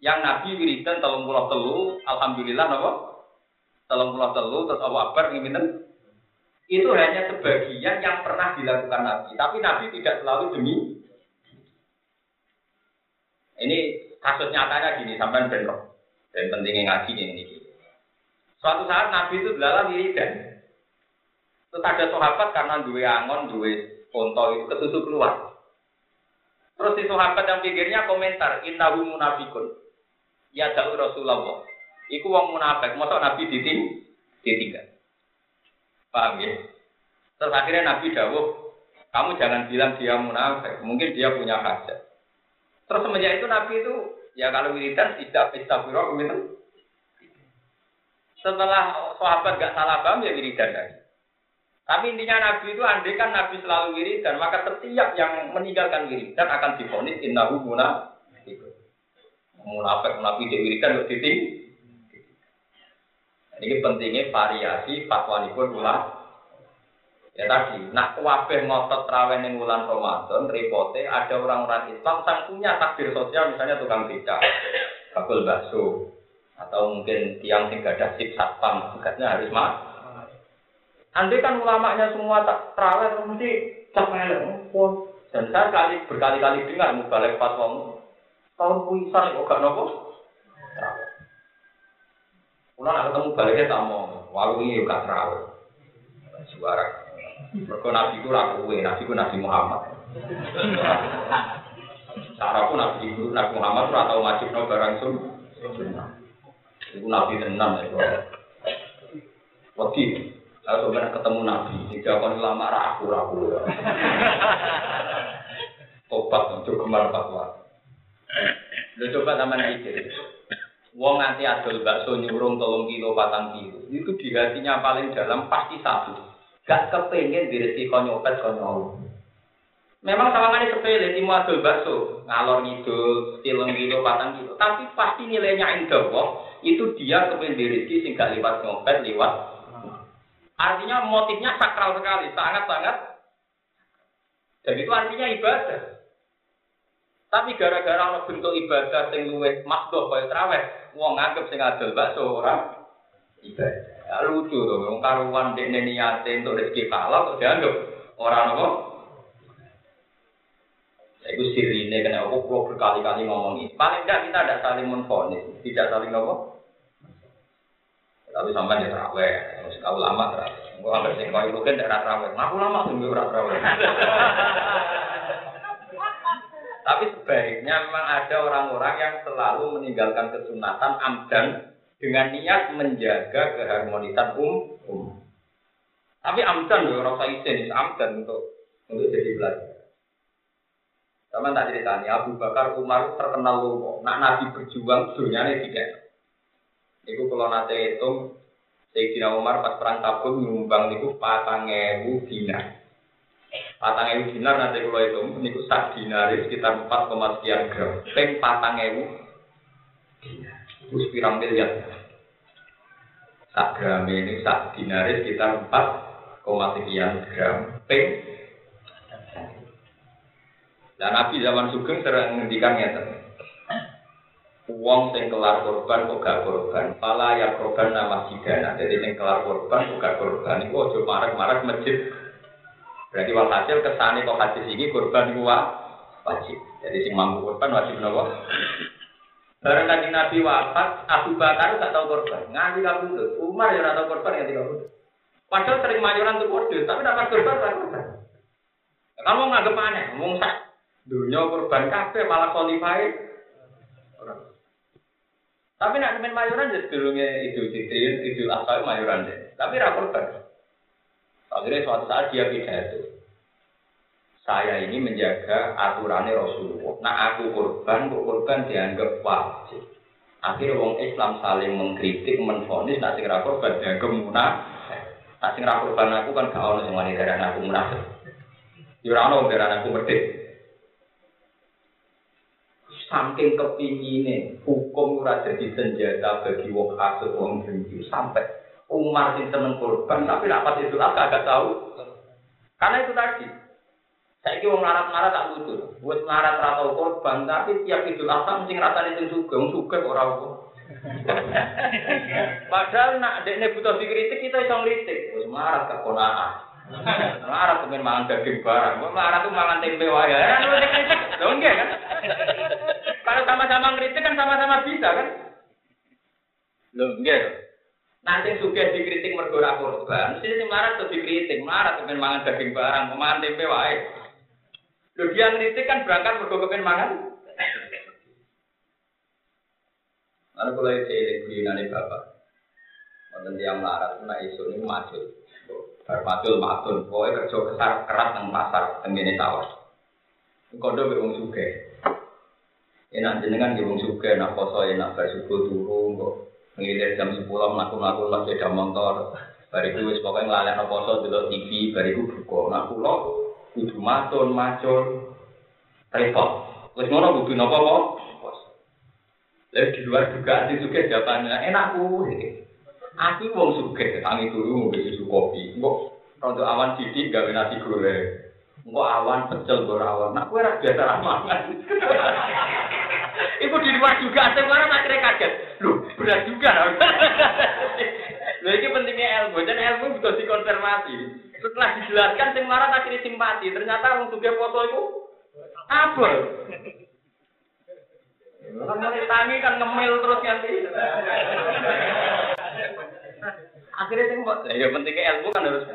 yang Nabi wiridan telung pulau telu, alhamdulillah nopo Telung puluh telu terus Akbar ngimiten. Itu hanya sebagian yang pernah dilakukan Nabi, tapi Nabi tidak selalu demi. Ini kasus nyatanya gini, sampai bentrok. Dan pentingnya ngaji ini. Suatu saat Nabi itu belalang wiridan. Terus ada sahabat karena dua angon, dua konto itu ketutup keluar. Terus si sahabat yang pikirnya komentar, innahu munafikun. Ya jauh Rasulullah. Iku wong munafik, masa Nabi diting ditinggal. Paham ya? Terus akhirnya Nabi dawuh, kamu jangan bilang dia munafik, mungkin dia punya hajat. Terus semenjak itu Nabi itu ya kalau wiridan tidak istighfar gitu. Setelah sahabat gak salah paham ya wiridan lagi. Tapi intinya Nabi itu andai kan Nabi selalu wiridan, maka setiap yang meninggalkan wiridan akan difonis innahu munafik. Munafik munafik di wiridan titik ini pentingnya variasi fatwa pun ulah. Ya tadi, nak wabeh ngotot terawih ning bulan Ramadan, repote ada orang-orang Islam yang punya takdir sosial, misalnya tukang becak, bakul bakso, atau mungkin tiang sing gadah sip satpam, tugasnya harus mah. Andai kan ulamanya semua tak terawih, mesti capek pun. Dan saya kali berkali-kali dengar balik fatwa tahun puisan kok gak nopo. Kulo nak ketemu baliknya tak mau, walau ini juga terawih. Suara. Mereka nabi itu ragu kowe, nabi itu nabi Muhammad. Cara pun nabi itu nabi Muhammad ora tau wajib no barang sun. Itu nabi tenan itu. Waktu Lalu benar ketemu Nabi, jika kau lama ragu ragu. Tobat untuk kemar fatwa. Lu coba sama mikir. Wong nganti adol bakso nyurung tolong kilo patang kilo. Itu di hatinya paling dalam pasti satu. Gak kepengen kau nyopet kau nyolong. Memang sawangannya sepele, timu adol bakso, ngalor ngidul, tilong kilo, patang kilo. Tapi pasti nilainya indah, itu dia kepengen diri sing gak lewat nyopet, lewat. Artinya motifnya sakral sekali, sangat-sangat. Dan itu artinya ibadah. Tapi gara-gara ono bentuk ibadah sing luwih makdo kaya traweh, wong nganggep sing adol bakso ora ibadah. Ya, lucu to, wong karuan dekne niate untuk rezeki halal kok dianggap ora nopo. Ya, itu sirine kena aku berkali-kali ngomong ini. Paling tidak kita ada saling menfonis, tidak saling nopo. Tapi sampai di terawih, kau lama terawih. Gue ambil sing kau itu kan tidak terawih. Aku lama tunggu terawih. Tapi sebaiknya memang ada orang-orang yang selalu meninggalkan kesunatan amdan dengan niat menjaga keharmonisan um. um. Tapi amdan loh, rasa izin amdan untuk untuk jadi belajar. Sama tak nih Abu Bakar Umar terkenal loh, nak Nabi berjuang dunia ini tidak. Iku kalau nanti itu Sayyidina Umar pas perang Tabuk nyumbang niku patang ewu dinar. Patang ewu dinar nanti kalau itu, niku sak dinar sekitar empat koma sekian gram. Peng patang ewu dinar. Itu miliar. Sak gram ini sak dinar sekitar empat koma sekian gram. Peng. Dan Nabi zaman Sugeng sering ngendikan. Uang sing kelar korban kok gak korban, pala ya korban nama sidana. Jadi sing kelar korban kok gak korban, itu ojo marak-marak masjid Berarti walhasil kesane kok hadis ini korban gua wajib. Jadi sing mampu korban wajib nopo. Barang kanjeng Nabi wafat, Abu Bakar gak tahu korban. Nganti kabundut. Umar ya ora tahu korban nganti kabundut. Padahal sering mayoran tuh kode, tapi dapat korban ora korban. Kamu nganggep aneh, sak dunia korban kafe malah kualifai. Tapi nak main mayoran jadi dulunya Idul Fitri, Idul Adha mayoran deh. Tapi ra korban. Akhirnya suatu saat dia pidato. Saya ini menjaga aturannya Rasulullah. Nah aku korban, kok korban dianggap wajib. Akhirnya wong Islam saling mengkritik, menfonis, nak sing korban dianggap munah. Nak sing korban aku kan gak ono sing wani darah aku munafik. Ya ono darah aku. Saking kepingine hukum ora jadi senjata bagi wong kasut wong benci sampai Umar sing seneng korban, tapi dapat itu lah agak tahu. Karena itu tadi. Saya kira ngarat-ngarat tak lucu. Buat ngarat atau korban, tapi tiap itu lah mesti itu juga, suka orang Padahal nak dekne butuh dikritik kita iso ngritik. Wis marah keponaan. Marah kemen mangan daging barang. Mau marah tuh mangan tempe wae. Kan. Lho enggak kan? Kalau sama-sama ngritik kan sama-sama bisa kan? Lho enggak. Nanti suka dikritik mergo ora korban, mesti sing marah tuh dikritik, marah kemen mangan daging barang, mangan tempe wae. Lho dia ngritik kan berangkat mergo kepen mangan. Lalu kalau itu cilik guyonane bapak. Wonten tiang larat nak isu ini macul. Bar macul matun, pokoknya kerja kesar keras nang pasar tengene tawar. Kondo wong sugih. Enak jenengan ge wong sugih nak poso enak bar subuh turu kok ngilir jam 10 mlaku-mlaku lah sepeda motor. Bariku wis pokoke nglalekno poso delok TV, bariku buka. Nak kula kudu matun macul repot. Wis ngono kudu napa kok? Lalu di luar juga di suke jawabannya enak ku. Aku wong suke, tangi turu ngombe susu kopi. Kok rontok awan sidik gawe nasi goreng. Kok awan pecel gue awan. Nah, gue rak biasa ramangan. Ibu di luar juga, saya orang akhirnya kaget. Loh, berat juga. Loh, ini pentingnya ilmu. Dan ilmu bisa dikonfirmasi. Setelah dijelaskan, sing marah akhirnya simpati. Ternyata wong suke foto itu apa? Mulai tangi kan ngemil terus nanti. Akhirnya sing mbok, ya pentingnya ilmu kan harus.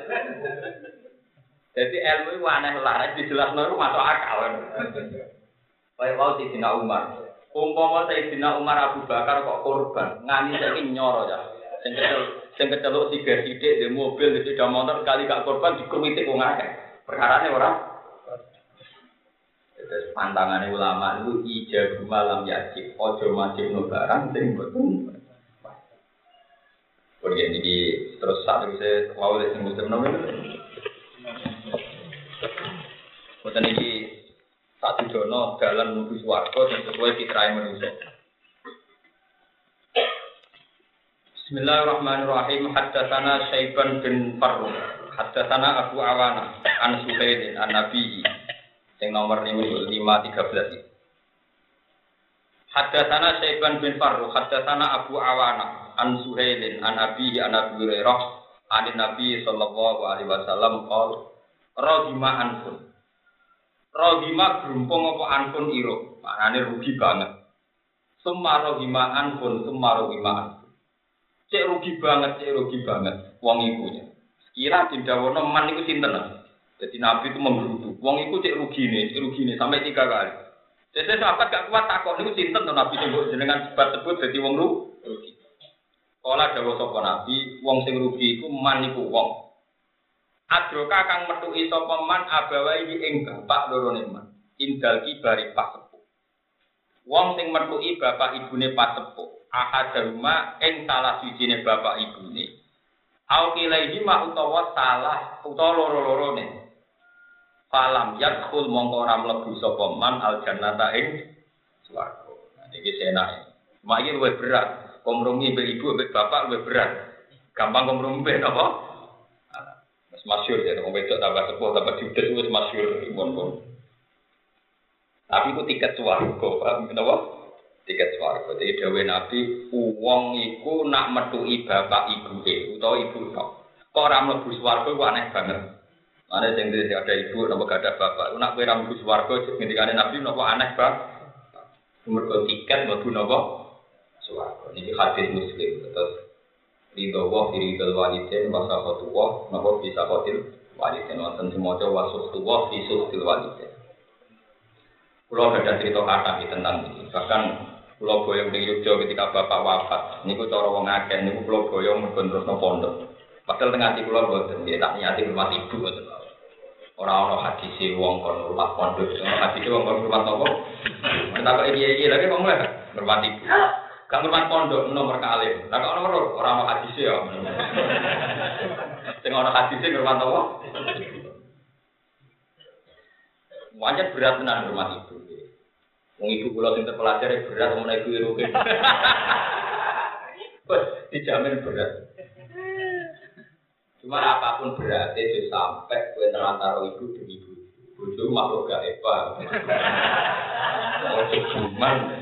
Jadi ilmu itu aneh lah, dijelas itu masuk akal. Kayak mau Sayyidina Umar. Umpama Sayyidina Umar Abu Bakar kok korban, ngani saiki nyoro ya. Sing kecel sing keceluk tiga sidik di mobil di sepeda motor kali gak korban dikrumitik wong akeh. Perkarane ora Terus pantangannya ulama itu ijab malam yajib, ojo wajib no barang sing boten. Kemudian ini terus saat itu saya lihat sing muslim nomor Boten ini satu dono dalam menuju swarga dan sesuai fitrah manusia. Bismillahirrahmanirrahim. Haddatsana Syaiban bin Farruh. Haddatsana Abu Awana an Suhailin an Nabi yang nomor lima tiga belas itu. Haddatsana Syaiban bin Farruh, haddatsana Abu Awana an Suhailin an Abi an Abi Hurairah an Nabi sallallahu alaihi wasallam qol radhima anfun. Radhima grumpung apa anfun iro, maknane rugi banget. Summa radhima anfun, summa radhima anfun. Cek rugi banget, cek rugi banget wong iku. Kira dindawono man iku sinten? Jadi Nabi itu menggerutu. Wong itu cek rugi nih, cek rugi nih sampai tiga kali. Jadi sahabat gak kuat takut niku sinten tuh Nabi sebut jenengan sebut sebut jadi wong rugi. Kala dawuh sapa Nabi, wong sing rugi iku man iku wong. Adroka kang metuki sapa man abawai ing bapak loro man. Indal kibari pas sepuh. Wong sing metuki bapak ibune pas sepuh. Ahadahuma ing salah sijine bapak ibune. Au kilaihi ma utawa salah utawa loro-loro nih. Falam yadkhul mongko ora mlebu sapa man al jannata ing swarga. Nah iki senake. Mak iki luwih berat. Kompromi ibu bapak luwih berat. Gampang kompromi apa? Wis masyhur ya wong wedok tambah sepuh tambah judes wis masyhur pun pun. Tapi ku tiket swarga, paham kenapa? Tiket swarga. Jadi dawuh Nabi, wong iku nak metuki bapak ibuke utawa ibu tok. Kok ora mlebu swarga aneh banget. Mana yang tidak ada ibu, nopo gak ada bapak. Nak kue ramu suwargo, ngendikane nabi nopo aneh bang. Mergo tiket mlebu nopo suwargo. Ini hadis muslim. Terus ridho wah diri dal waliden wasa khotu wah nopo bisa khotil waliden. Wonten semoga wasuh tuwah disuh til waliden. Pulau ada cerita kata tentang ini. Bahkan Pulau Boyong di Yogyo ketika bapak wafat, niku cara wong akeh niku Pulau Boyong mergo terus pondok. Padahal tengah hati pulau boten, dia tak niati rumah ibu boten. Orang orang hadisi wong kon rumah pondok, hadisi wong kon rumah toko. Kita kok ini ini lagi ngomong lah, rumah. Kang rumah pondok nomor kali. Lah kok nomor orang orang hadisi ya. Sing orang hadisi rumah toko. Wajar berat tenan rumah ibu. Wong ibu kula sing terpelajar berat menawa ibu iru. Dijamin berat. Cuma apa pun berarti itu sampai kue terantara ibu demi ibu. Bojo makhluk gak hebat. Oh cuman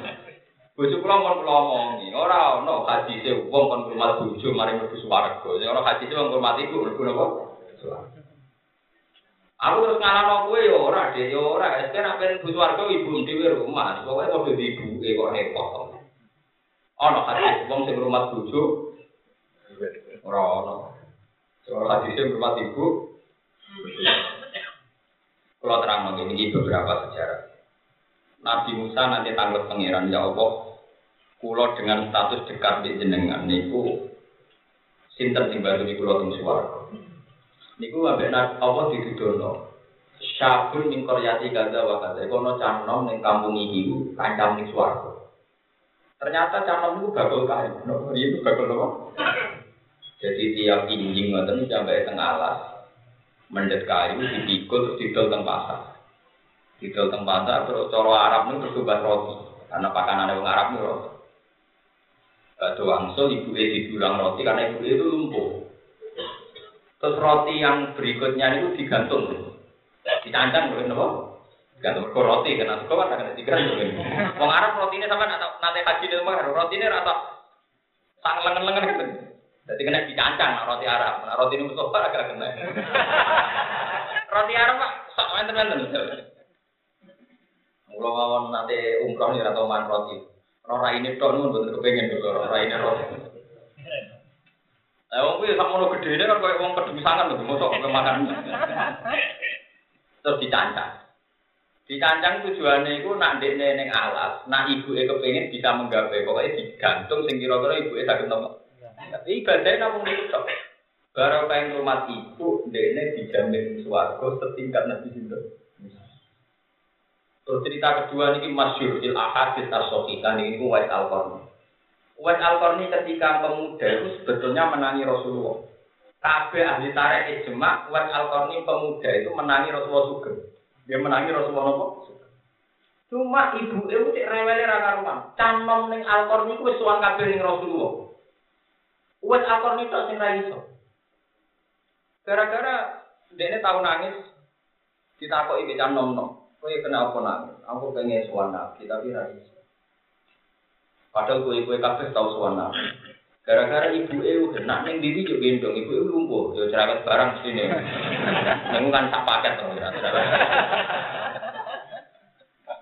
Bojo kula mon kula omongi, ora ono hadise wong kon ngurmat bojo mari mlebu swarga. Sing ora hadise wong ngurmat ibu mlebu napa? Aku terus ngalano kowe ya ora, Dek, ya ora. Wis nek ben mlebu swarga ibu dhewe rumah, pokoke padha ibuke kok repot. Ono hadis wong sing ngurmat bojo ora ono. Soal hadise ngurmat ibu Kalau terang ini beberapa sejarah. Nabi Musa nanti tanggal pangeran ya Allah Kulo dengan status dekat di jenengan niku sinten sing bantu di kulo teng swarga. Niku ambek apa ditudono. Syabun ning koryati gaza wa gaza. Kono canom ning kampung iki kancam ning swarga. Ternyata canom itu bakal kayu. No, itu bakal apa? Jadi tiap injing ngoten sampai tengah alas. Mendet kayu dipikul terus didol teng pasar. Didol teng pasar terus coro Arab itu terus roti. Karena pakanan orang Arab itu roti. Batu wangsul ibu E dibilang roti karena ibu itu lumpuh. Terus roti yang berikutnya itu digantung. Dicancang boleh nopo? Gantung ke roti karena suka kan kena digantung. Wong Arab roti ini sampai nanti haji di rumah roti ini rata sang lengan-lengan gitu. Jadi kena dicancang roti Arab. Nah, roti ini Mustafa agak kena. roti Arab pak sok enten-enten. Kalau mau nanti umroh nih atau man roti. Ora ini tok nun betul kepengen dulu ora ini roh. Lah wong kuwi sak mono gedene kan koyo wong kedemisangan lho mosok kok makan. Terus dicancang. Dicancang tujuannya itu nak dekne ning alas, nak ibuke kepengin bisa menggawe pokoknya digantung sing kira-kira ibuke saged nopo. Tapi ibadahnya namun itu tok. Barang pengen rumah ibu, dekne dijamin swarga setingkat Nabi Sinten. Terus cerita kedua ini masyur fil ahadis as-sohihah ini Uwais Al-Qarni. Uwais Al-Qarni ketika pemuda itu sebetulnya menangi Rasulullah. Kabeh ahli tarik ijma Uwais Al-Qarni pemuda itu menangi Rasulullah juga. Dia menangi Rasulullah apa? Cuma ibu itu cek rewele ra karuan. Canom ning Al-Qarni ku wis suwan kabeh ning Rasulullah. Uwais Al-Qarni tok sing ra iso. Gara-gara dia tahu nangis, ditakoki be canom nom. Kue apa nangis? Aku pengen suan nabi, tapi rai. Padahal kue kue kabeh tahu suan nabi. Gara-gara ibu eu kena neng diri juga gendong, ibu eu lumpuh, yo cerewet barang sini. Neng kan tak paket tuh, ya.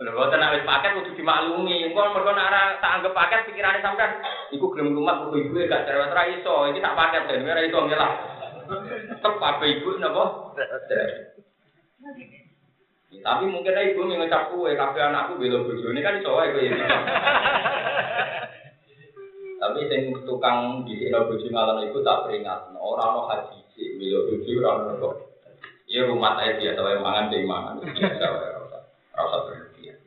Lho, tenang wis paket kudu dimaklumi. Engko mergo nek ora tak anggap paket pikirane sampean iku gelem rumah kudu ibu gak cerewet ra iso. Iki tak paket ben ora iso ngelah. Tetep ibu napa? Tapi mungkin ibu ngecap kue, kafe anakku belo bojo ini kan iso wae kowe. Tapi sing tukang di sini bojo malam itu tak peringat, orang mau haji sih belo bojo orang kok. Iya rumah saya dia tahu mangan di mana, biasa wae rasa berlebihan.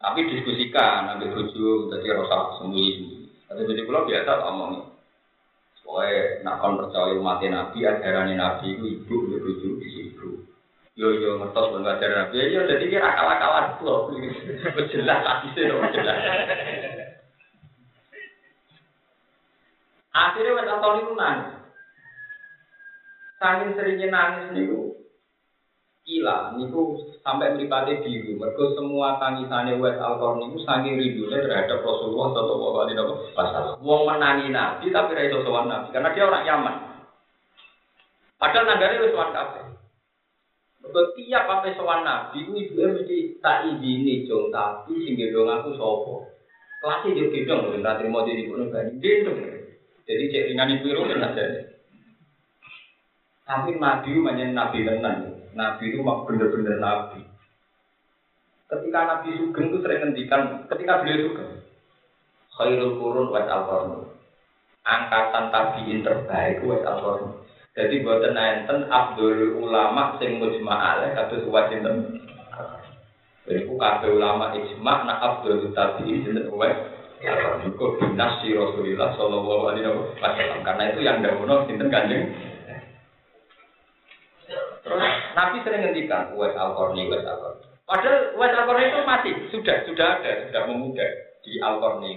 Tapi diskusikan, ambil bojo, jadi rasa sembunyi. Tapi jadi pulau biasa ngomong. Pokoknya nak kon percaya mati nabi, ajaran nabi itu ibu, bojo di situ. Yo yo ngertos ben ngajar Nabi. Yo dadi kira akal-akalan kula. Jelas hadise lho jelas. Akhirnya wes tahun itu nangis. Saking seringnya nangis niku kila niku sampai melipati biru. Mergo semua tangisannya wes alkohol niku saking rindunya terhadap Rasulullah Shallallahu Alaihi Wasallam. Wong menangi Nabi tapi raiso sowan Nabi karena dia orang Yaman. Padahal nagari wes kabeh. Setiap apa sowan nabi, ibu mesti tak izini jong tapi sing gendong aku sopo. Kelasnya dia gendong, mungkin tak terima jadi ibu nunggu gendong. Jadi cek ringan ibu kan aja. Tapi nabi banyak nabi tenan. Nabi itu mak bener-bener nabi. Ketika Nabi Sugeng itu sering ngendikan, ketika beliau Sugeng, khairul kurun wa al Angkatan tabiin terbaik wa al jadi buatan enten Abdul ulama sing mujma alaih kados wajib sinten. Jadi ku kabeh ulama ijma nak Abdul tabi'in sinten wae. Iku binasi Rasulullah sallallahu alaihi wasallam karena itu yang dahulu sinten kanjeng. Terus Nabi sering ngendikan Uwais Al-Qarni, Uwais Al-Qarni. Padahal Uwais Al-Qarni itu mati, sudah sudah ada, sudah memuda di Al-Qarni.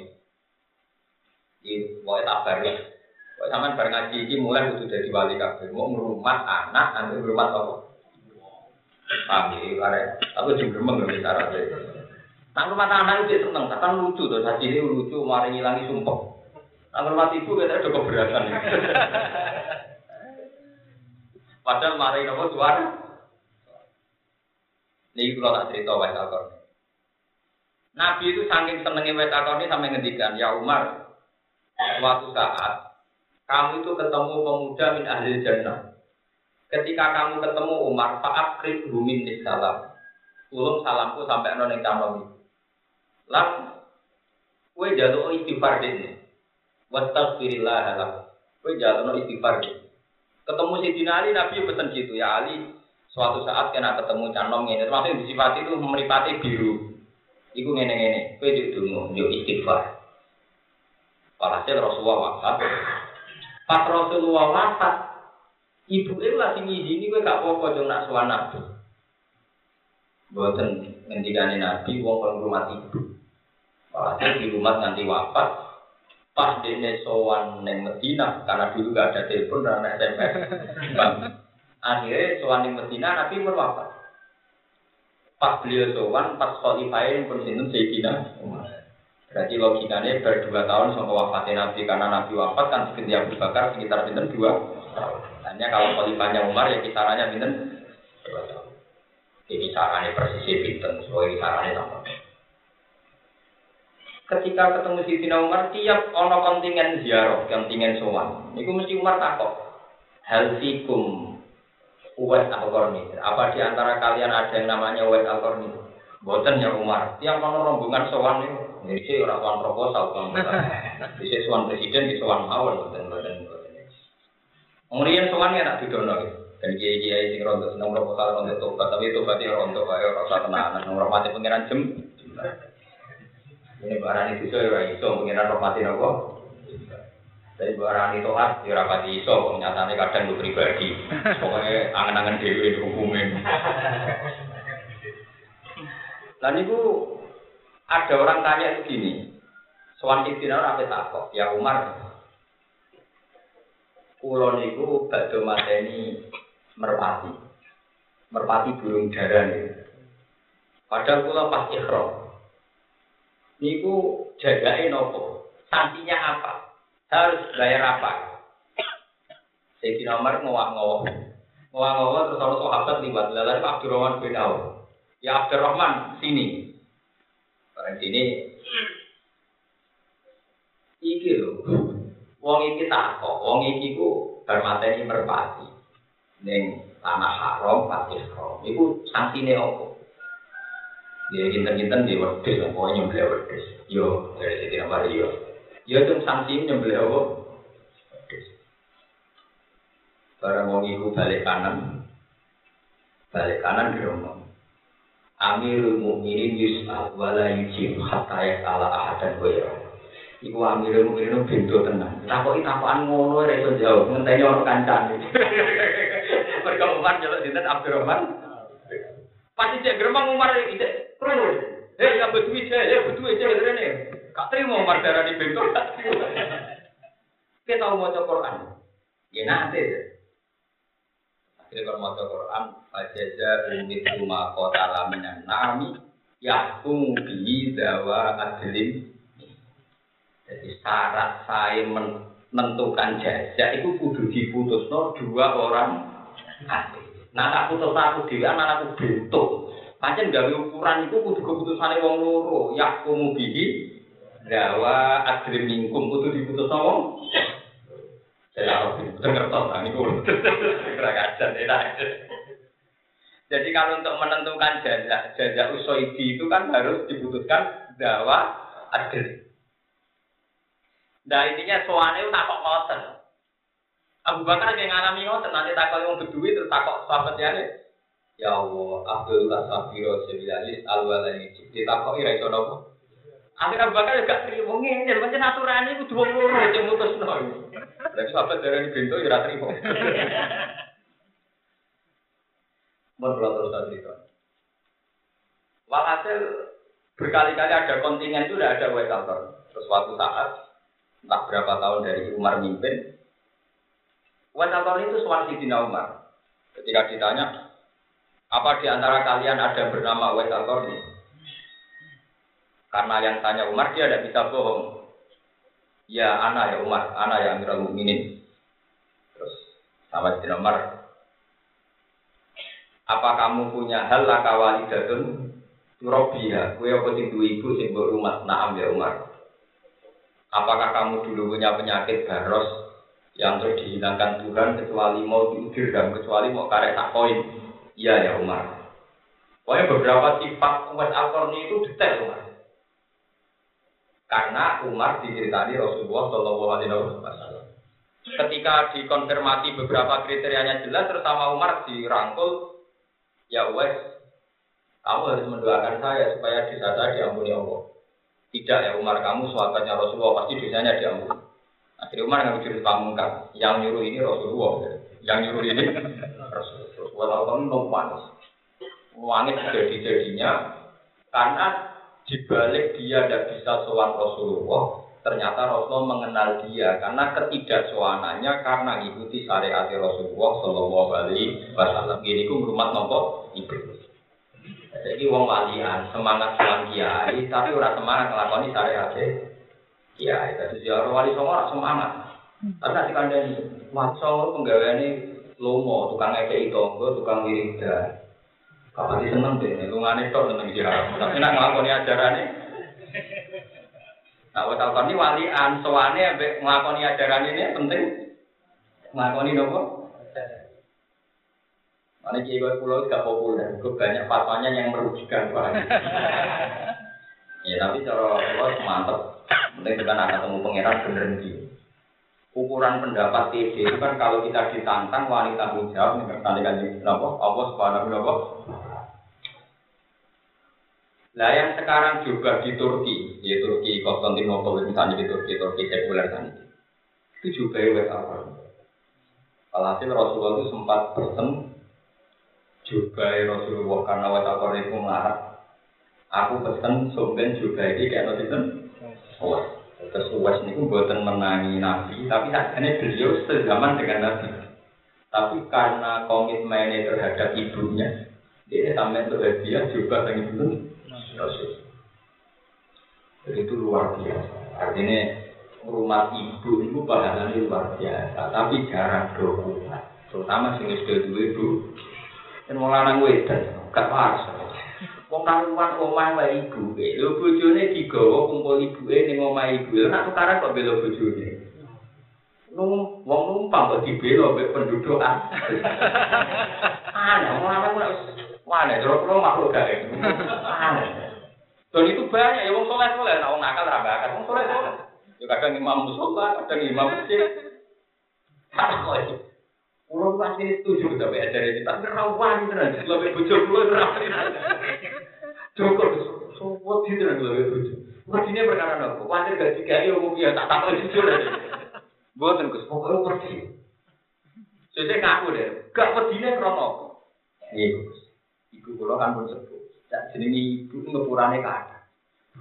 Ini Uwais Al-Qarni. Kok sampean bar ngaji iki mulai kudu dadi wali kabeh. Mau ngrumat anak, nanti ngrumat apa? Paham ya. Aku gremeng lho cara Nang rumah anak itu seneng, kan lucu tuh, haji ini lucu, mari ngilangi sumpah. Nang rumah ibu kita udah keberatan. Padahal mari nopo suara. Ini kalau tak cerita wes akor. Nabi itu saking senengnya wes akor ini sampai ngendikan, ya Umar, suatu saat kamu itu ketemu pemuda min ahli jannah. Ketika kamu ketemu Umar, Pak Akrib Rumin salam. Ulung salamku sampai noneng canom Lan kue jatuh istighfar ini. Wastaghfirillah lah. Kue jatuh istighfar ini. Ketemu si Ali Nabi pesan gitu ya Ali. Suatu saat kena ketemu canom ini, termasuk disifati itu meripati biru. Iku ngene ngene, kue juk dungu, juk istighfar. Walhasil Rasulullah wafat. Pas Rasulullah wafat, ibu itu lagi ngizini gue gak apa-apa nak suan Nabi. Boten ngendikane Nabi wong kon rumah ibu. Walhasil di rumah nanti wafat, pas dene sowan neng Medina karena dulu gak ada telepon dan SMS. Akhirnya sowan neng Medina Nabi pun wafat. Pas beliau sowan, pas khalifah pun sinten Sayyidina. Berarti logikanya berdua tahun sampai wafatnya Nabi karena Nabi wafat kan sekitar Abu Bakar sekitar bintang dua tahun. Hanya kalau khalifahnya Umar ya kisarannya bintang dua tahun. Jadi kisarannya persisnya bintang, soalnya kisarannya sama ketika ketemu Tina Umar tiap ono kontingen ziarah, kontingen sowan. Niku mesti Umar takok. Hal fikum Uwais Al-Qarni. Apa di antara kalian ada yang namanya Uwais Al-Qarni? Boten ya Umar. Tiap ono rombongan sowan niku. Jadi ora sowan proposal kan. Bisa sowan presiden, bisa mawon boten boten boten. Kemudian sowan ya tak didono dan kiai kiai sing rontok seneng proposal rontok tobat tapi tobatnya rontok kayak orang tenanan nomor mati pengiran jem. Ini barang itu so ya iso pengiran rahmati nopo. Dari barang itu kan ya rapati iso nyatanya kadang lu pribadi. Pokoknya angen-angen dewi hukumnya. Lalu itu ada orang tanya begini, Soal orang apa takut? Ya Umar, kulon itu badhe mateni merpati. Merpati burung darah nih. Padahal kula pas ikhram niku jagain nopo santinya apa? Harus bayar apa? Sayyidina Umar ngowak-ngowak. Ngowak-ngowak terus orang sahabat liwat. Lalu Abdurrahman bin Auf. Ya Abdurrahman sini barang sini iki lho wong iki tak kok wong iki ku bermateni merpati ning tanah haram pati haram iku santine opo Ya kinten-kinten di wedhus, pokoknya nyembelih wedhus. Yo, dari sini nama yo. Yo itu sanksi nyembelih apa? Wedhus. Barang wong iku balik kanan. Balik kanan di rumah. Amirul Mukminin yus'al wala yujib hatta yas'ala ahadan ghayra. Iku Amirul Mukminin pintu tenang. Takoki takokan ngono ora iso jawab, ngenteni ono kancane. Mergo Umar nyeluk dinten Abdurrahman. Pasti cek geremang Umar iki Terus, eh ya betul aja, ya betul aja ini. Kak terima Umar tak terima. Kita mau Quran, ya nanti Akhirnya kalau mau Quran, fajaja umit rumah kota laminan nami, yakum bi dawa adlim. Jadi syarat saya menentukan jajak itu kudu diputus no dua orang Nah, tak putus aku dewi, anak aku bentuk. Pancen gawe ukuran itu kudu keputusane wong loro, ya kumu bihi dawa adrim mingkum kudu diputus wong. Harus ngertos nah enak. Jadi kalau untuk menentukan jajak jajak usoidi itu kan harus diputuskan dawa adrim. Nah intinya soalnya itu takok ngoten. Abu Bakar yang ngalami ngoten nanti takok yang berdua terus takok sahabatnya Ya Allah, Abdul Tasafiro Sebilalis Al-Walani Kita kok ira iso nopo? Akhir Abu Bakar gak terima ngene, pancen aturane kudu wong loro sing mutusno. Berarti sahabat dari pintu ya ora trimo. Mun kula terus cerita. Walhasil berkali-kali ada kontingen itu udah ada Waisaltor. Terus suatu saat, entah berapa tahun dari Umar mimpin, Waisaltor itu suami Sidina Umar. Ketika ditanya, apa di antara kalian ada bernama al -Qarni? Karena yang tanya Umar dia tidak bisa bohong. Ya anak ya Umar, anak ya Amirul Mukminin. Terus sama si Umar, apa kamu punya hal laka walidatun Robiya, kue apa sing duwe ibu sing rumah naam ya Umar. Apakah kamu dulu punya penyakit baros yang terus dihilangkan Tuhan kecuali mau diudir dan kecuali mau karek tak koin? Iya ya Umar. Pokoknya beberapa sifat Umar al itu detail Umar. Karena Umar diceritani Rasulullah Shallallahu Alaihi Wasallam. Ketika dikonfirmasi beberapa kriterianya jelas, terutama Umar dirangkul, ya wes, kamu harus mendoakan saya supaya dosa saya diampuni Allah. Tidak ya Umar, kamu sahabatnya Rasulullah pasti dosanya diampuni. Akhirnya Umar nggak jurus pamungkas. Yang nyuruh ini Rasulullah, yang nyuruh ini Rasulullah. Rasulullah tahu kamu nompan. Wangit jadi-jadinya karena dibalik dia tidak bisa sowan Rasulullah, ternyata Rasulullah mengenal dia karena ketidaksowanannya karena ikuti syariat Rasulullah Shallallahu Alaihi Wasallam. Ini ku rumah nopo ibu. Jadi wong walian semangat sowan kiai, tapi ora semangat ngelakoni syariat kiai. Jadi dia orang wali songo ora semangat. Tapi nanti kandani, maco penggaweane lomo, tukang eke itu, tukang wiridan. Kapan sih seneng deh, lungane tok seneng dia. Tapi nak nglakoni ajarane. Nah, wes ini walian, sowane ambek nglakoni ajaran ini penting. Nglakoni nopo? Mana kiai gue pulau gak populer, gue banyak fatwanya yang merugikan pak. ya tapi cara pulau mantep, penting kita nak ketemu pangeran bener nih. Ukuran pendapat TD itu kan kalau kita ditantang wanita hijab, nih kan kan apa? Allah subhanahu wa taala Nah yang sekarang juga di Turki, di Turki Konstantinopel misalnya di Turki, Turki sekuler tadi, itu juga ya apa? Alhasil Rasulullah itu sempat pesen juga Rasulullah karena wetapor itu melarang. Aku pesen sumben juga ini kayak nanti kan, oh, terus ini buatan menangi Nabi, tapi akhirnya beliau sezaman dengan Nabi. Tapi karena komitmennya terhadap ibunya, dia sampai bahagia juga dengan ibu Rasul. Jadi itu luar biasa. Artinya rumah ibu itu pahalanya luar biasa, tapi jarang dokumen. Terutama sing wis dua ibu. Dan mau lanang wedan, gak. Wong karuan omah wae ibu, lho bojone digawa kumpul ibuke ning omah ibu. Nek tukaran kok bela bojone. Nung wong numpang kok dibela mbek pendudukan. Aneh, wong lanang kok Mana, terus makhluk Aneh. Dan itu banyak ya wong soleh soleh, nah wong nakal ra bakat, wong soleh soleh. Ya kadang imam musola, kadang imam masjid. Apa Kulo pasti setuju tapi ajaran ini, tapi rawan tenan, lebih bojo kulo rawan. Cukup, sopo di tenan lebih bojo. Mestinya perkara nopo, khawatir gak dikai umum ya tak takut jujur aja. Buatan Gus, pokoknya pergi. Saya ngaku deh, gak pedine krono. Iya Gus, ibu kulo kan pun sepuh. Tak jenenge ibu ngepurane kata.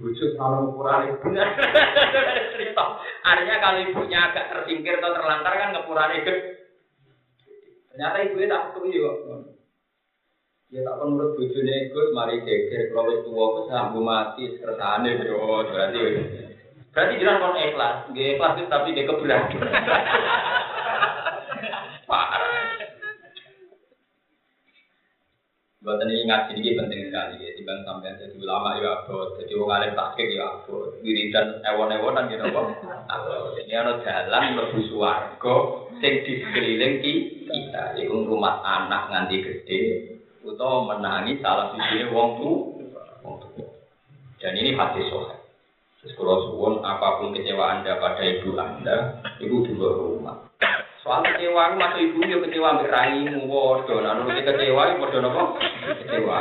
Bojo selalu ngepurane benar. Cerita. Artinya kalau ibunya agak tersingkir atau terlantar kan ngepurane gede. Ternyata ibunya tak ketemu yo. Ya tak menurut bojone Gus mari geger kalau wis tuwa wis sambu mati kersane yo berarti berarti jelas kon ikhlas, nggih ikhlas tapi dia keberatan. Buatan ini ngaji ini penting sekali ya, dibanding sampai jadi ulama ya abot, jadi wong alim takik ya abot, wiridan ewon-ewonan gitu kok. Ini ada jalan lebih suwargo, sing di sekeliling kita, itu rumah anak nganti gede, atau menangi salah sisi wong tu. Dan ini hati sohe. Terus suwon apa pun kecewa anda pada ibu anda, ibu juga rumah. Soal kecewa, masuk ibu yo kecewa ambek raimu waduh, nah nurut kecewa padha napa? Kecewa.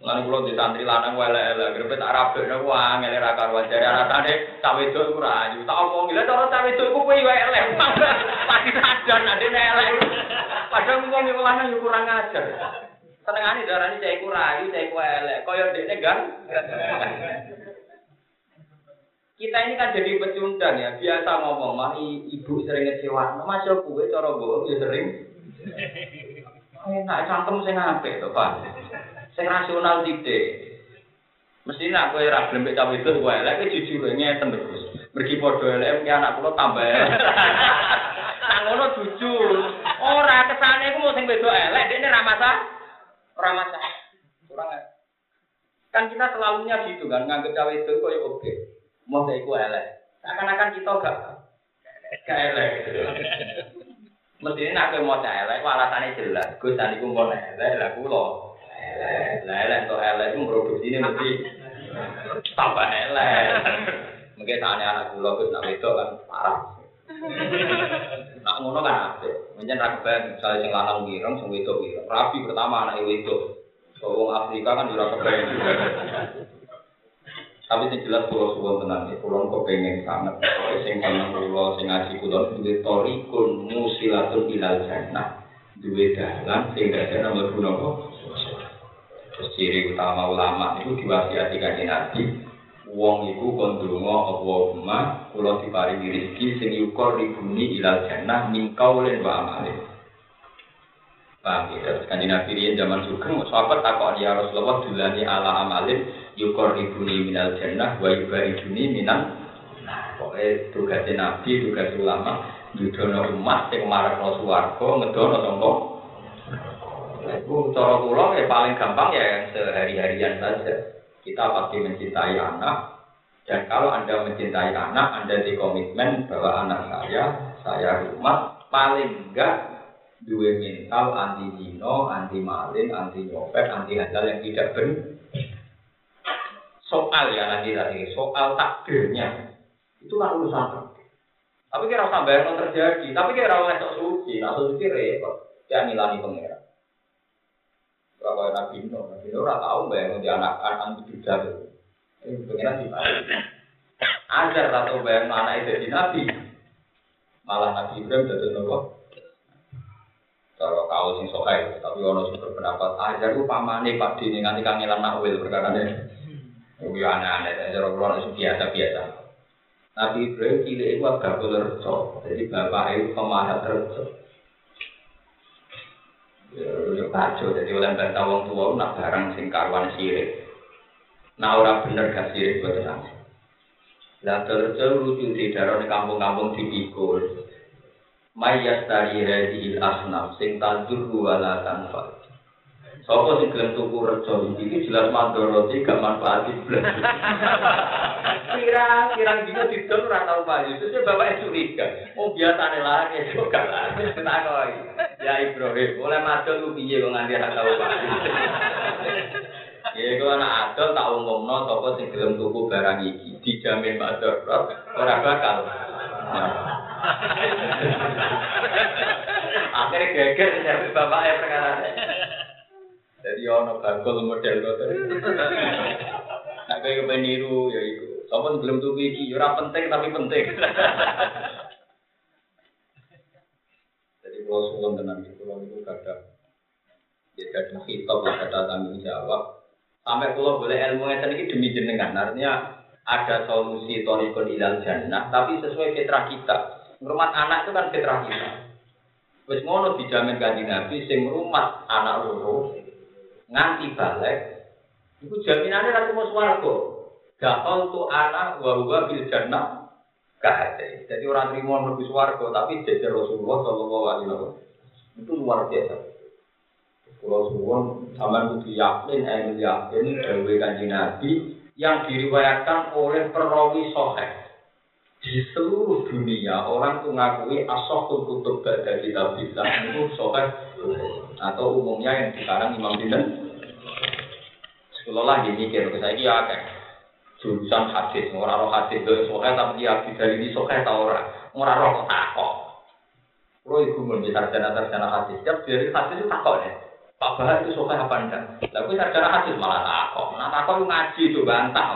Lan kula di santri lanang welek-elek, grepe tak rabek nang angel ra karo jare rasane tak wedok iku ra ayu. Tak omong lha cara tak wedok iku kuwi wae elek. Pasti sadar nek elek. Padahal wong iku lanang yo kurang ajar. Senengane darani cah iku ra ayu, cah iku elek. Kaya dekne gan. kita ini kan jadi pecundang ya, biasa ngomong, mari ibu sering ngecewa, mas yo kue cara bohong ya sering. Enak cangkem sing apik to, Pak. Sing rasional tidak. Mesti nak kowe ora gelem cawe itu kowe elek kowe jujur ngeten terus. Mergi padha elek ki anak kula tambah elek. Nak ngono jujur. Ora kesane iku mau sing beda elek, dekne ra masalah. Ora masalah. Kurang Kan kita selalunya gitu kan, nganggep cawe itu kok ya oke. Mau saya iku elek. Seakan-akan kita gak gak elek. Mesti ini nak mau cah elek, alasannya jelas. Gus tadi gue mau elek, lah kula. Lah elek untuk elek itu produksi ini mesti tambah elek. Mungkin tanya anak kula Gus nak itu kan parah. Nak ngono kan ada. Mungkin ra kebayang misalnya sing lanang wireng, sing wedok wireng. Rabi pertama anak wedok. Wong Afrika kan ora kebayang. Tapi sing jelas pulau suwon tenan iki pulau kok pengen sangat sing kangen pulau sing ngaji pulau duwe torikun musilatun ilal jannah duwe dalan sing dadi nama pulau ciri utama ulama itu diwasiati kanjeng Nabi wong iku kon donga Allahumma kula diparingi rezeki sing yukor ribuni ilal jannah min qaulin wa amalin. Paham ya, terus kanjeng Nabi riyen zaman sugeng sahabat takon ya Rasulullah dulani ala amalin yukor ibuni minal jannah wa yubariduni minal nah pokoknya tugasnya nabi tugas ulama yudono umat yang marakno suwargo ngedono tongko itu cara kula ya paling gampang ya yang sehari-harian saja kita pasti mencintai anak dan kalau anda mencintai anak anda di komitmen bahwa anak saya saya rumah paling enggak dua mental anti zino, anti malin, anti nyopet, anti hal yang tidak benar soal ya nanti tadi soal takdirnya itu kan urusan tapi kira usah bayang terjadi tapi kira oleh sok suci nah suci repot ya nilani pengira kalau nabi Nuh nabi Nuh ora tahu bayang di anak anak itu juga ini pengira di ajar atau bayang anak itu di nabi. Malah nabi Ibrahim jadi nopo? Kalau kau sing sokai tapi ono sing berpendapat ajar itu pamane pak dini nganti kangelan nakwil perkara ini. Ini aneh-aneh, cara itu biasa-biasa. Nabi Ibrahim cilik itu agak rejo, jadi bapak itu pemarah rejo. Ya, kacau, jadi oleh bantah wong tua nak barang sing karuan sirik. Nah orang bener gak sirik buat tenang. Lah terus di daerah kampung-kampung dipikul. Mayas dari hadi asnam sing tandur wala tanfa. Sopo sing gelem tuku rejo iki jelas mandoroti gak manfaat iblis. Kira kira gitu didol ora tau payu. Terus bapak curiga. Oh biasane lari kok gak lari. Takoi. Ya Ibrahim, oleh madol lu piye kok nganti ora tau payu. Ya iku anak adol tak umumno sapa sing gelem tuku barang iki dijamin mador ora bakal. Akhirnya geger nyari bapaknya perkara Jadi ono bagol model ngoten. Nek kowe kepen niru ya iku. Sapa belum tuku iki ya ora penting tapi penting. Kalau suwon tenan iki kula niku kadang ya kadang hitop ya kadang tanggung jawab. Sampai kalau boleh ilmu ngeten iki demi jenengan. Artinya ada solusi torikon ilal jannah tapi sesuai fitrah kita. Rumah anak itu kan fitrah kita. Wis ngono dijamin kanjeng Nabi sing rumah anak loro nganti balik, itu jaminannya ratu mau swargo. Gakal tuh anak wa bil jannah Jadi orang terima lebih swargo, tapi jadi Rasulullah Shallallahu Alaihi Wasallam. Itu luar biasa. Kalau suwon sama kudu yakin, eh yakin dari kanji Nabi yang diriwayatkan oleh perawi soheh. Di seluruh dunia orang tuh ngakui asokul kutub gada kitab bisa itu soheh. Atau umumnya yang sekarang Imam Binten kalau lagi mikir, saya ini ya kan jurusan hadis, orang roh hadis itu sokai tapi dia dari ini sokai tau orang, orang roh kok takok. Kalau ibu menjadi sarjana sarjana hadis, setiap dari hadis itu takok nih. Pak Bahar itu sokai apa enggak? Lalu sarjana hadis malah takok. Nah takok itu ngaji itu bantah.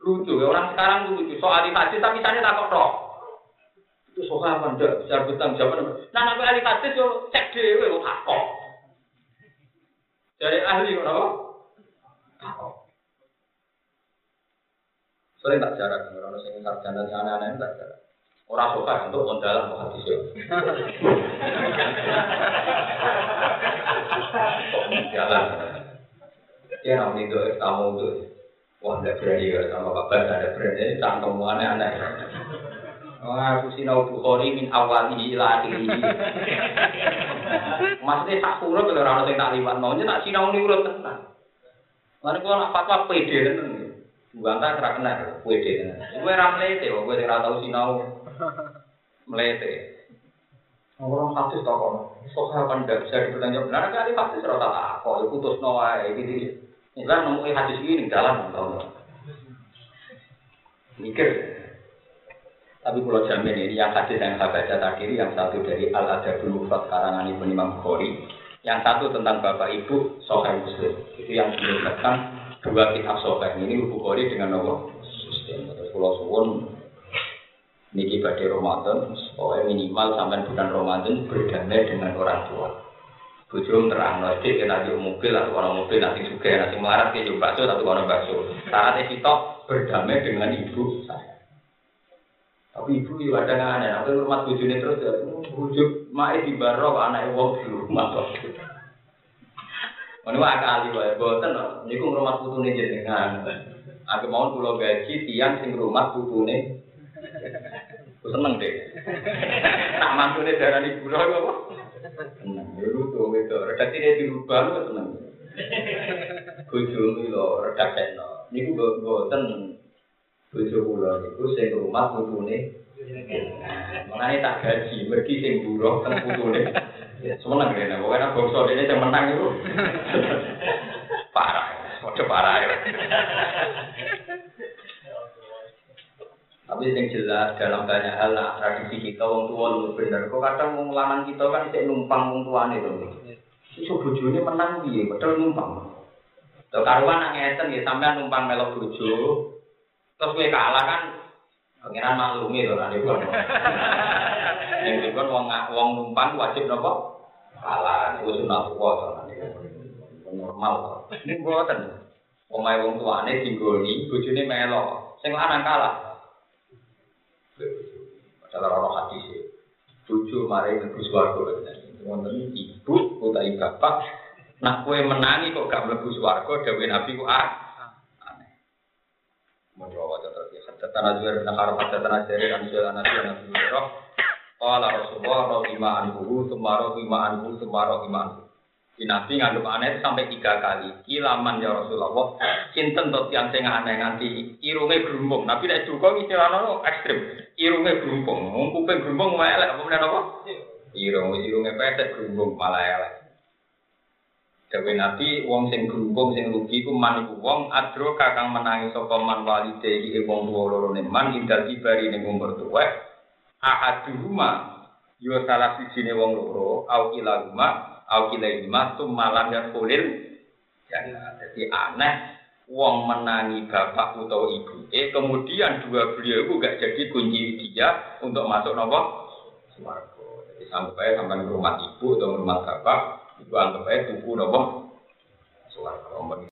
Lucu, ya orang sekarang lucu. Soal di hadis tapi misalnya takok roh. Itu sokai apa enggak? Bisa bertanggung jawab. Nah nabi ahli hadis yo cek dewe kok takok. Dari ahli apa? Sering tak jarak, orang sing sarjana anak-anak tak jarak. Orang suka untuk kondalan mau hadis ya. Jalan. Dia namanya itu tamu itu. Wah, tidak berani ya sama bapak, ada berani, cangkem aneh-aneh. Wah, aku sinau Bukhari min awali ila akhiri. Maksudnya tak surut kalau orang yang tak liwat, maunya tak sinau ini urut tenang. Mana kalau nak fatwa pede tenang. Bantah serah kena, pede tenang. Gue ramlete, gue tidak tahu sinau melete. Orang tak kok, soalnya kan tidak bisa dipertanggung benar kali hadis rata tak kok, putus noa gitu. Kan nemuin hadis ini jalan, tahu Mikir. Tapi kalau jamin ini yang hadis yang saya baca tadi, yang satu dari Al Adabul Mufrad karangan Ibnu Imam Bukhari, yang satu tentang bapak ibu Sahih Muslim. Itu yang menyebutkan dua kitab Sahih ini Bukhari dengan nomor Muslim. Terus kalau suwun niki badai Ramadan, pokoknya minimal sampai bulan Ramadan berdamai dengan orang tua. Bujum terang, nanti kena di mobil atau orang mobil nanti juga nanti melarat ke juga bakso atau orang bakso. Syaratnya kita berdamai dengan ibu saya. Tapi ibu juga ada aneh, aku rumah bujune terus ya, bujuk mai di baro anak ibu di rumah kok. Ini wah kali wae, boten loh. Ini rumah putune jenengan. Aku mau pulau gaji tiang sing rumah putune. Aku seneng deh. Tak mantune darah di pulau apa? Seneng. Ya lucu gitu. Redaksi dia dirubah lu seneng. Bojomu lho redaksekno. Niku boten bojo kula niku sing rumah putune. Makanya tak gaji, pergi sing buruh teng putune. Semenang ya, pokoknya bangsa ini yang menang itu. parah, udah parah ya. Tapi yang jelas dalam banyak hal lah tradisi kita wong tua lu bener. Kok kadang wong lanang kita kan cek numpang wong tua nih tuh. Isu bojone menang piye, padahal numpang. Tuh karuan nang ngeten ya sampean numpang melok bojo. Terus kowe kalah kan pengiran maklumi to kan iku. Yang dikon wong wong numpang wajib napa? Kalah niku sunat kan. Normal to. Ini mboten. Omahe wong tuane dinggoni, bojone melok. Sing lanang kalah. Padahal orang hadis ya. Tujuh mari mlebu swarga. Wonten ibu utawi bapak nak kue menangi kok gak mlebu swarga dawuh Nabi ku ah. Aneh. Mun waca terus ya hadatana Zuhair bin Harb hadatana Jarir an Jalan Nabi Nabi Qala Rasulullah rahimah anhu sumaro rahimah anhu sumaro rahimah anhu. Di Nabi ngandung aneh sampai tiga kali. Kilaman ya Rasulullah. Sinten tot yang sing aneh nganti irunge gerumbung. Nabi nek duka istilahno ekstrim. Irunge gerumbung. Wong kuping gerumbung elek apa meneh apa? Irung irunge pesek gerumbung malah elek. Dewe Nabi wong sing gerumbung sing rugi ku man iku wong adro kakang menangi sapa man walide iki wong tuwa loro ne man indal ibari ning umur tuwa. Ahaduhuma yo salah sijine wong loro au ilahuma au kilaima malam ya kulil ya jadi aneh wong menangi bapak atau ibu eh kemudian dua beliau itu gak jadi kunci dia untuk masuk nopo? Swarga jadi sanggup aja sampai rumah ibu atau rumah bapak ibu anggap aja tubuh nopo? Swarga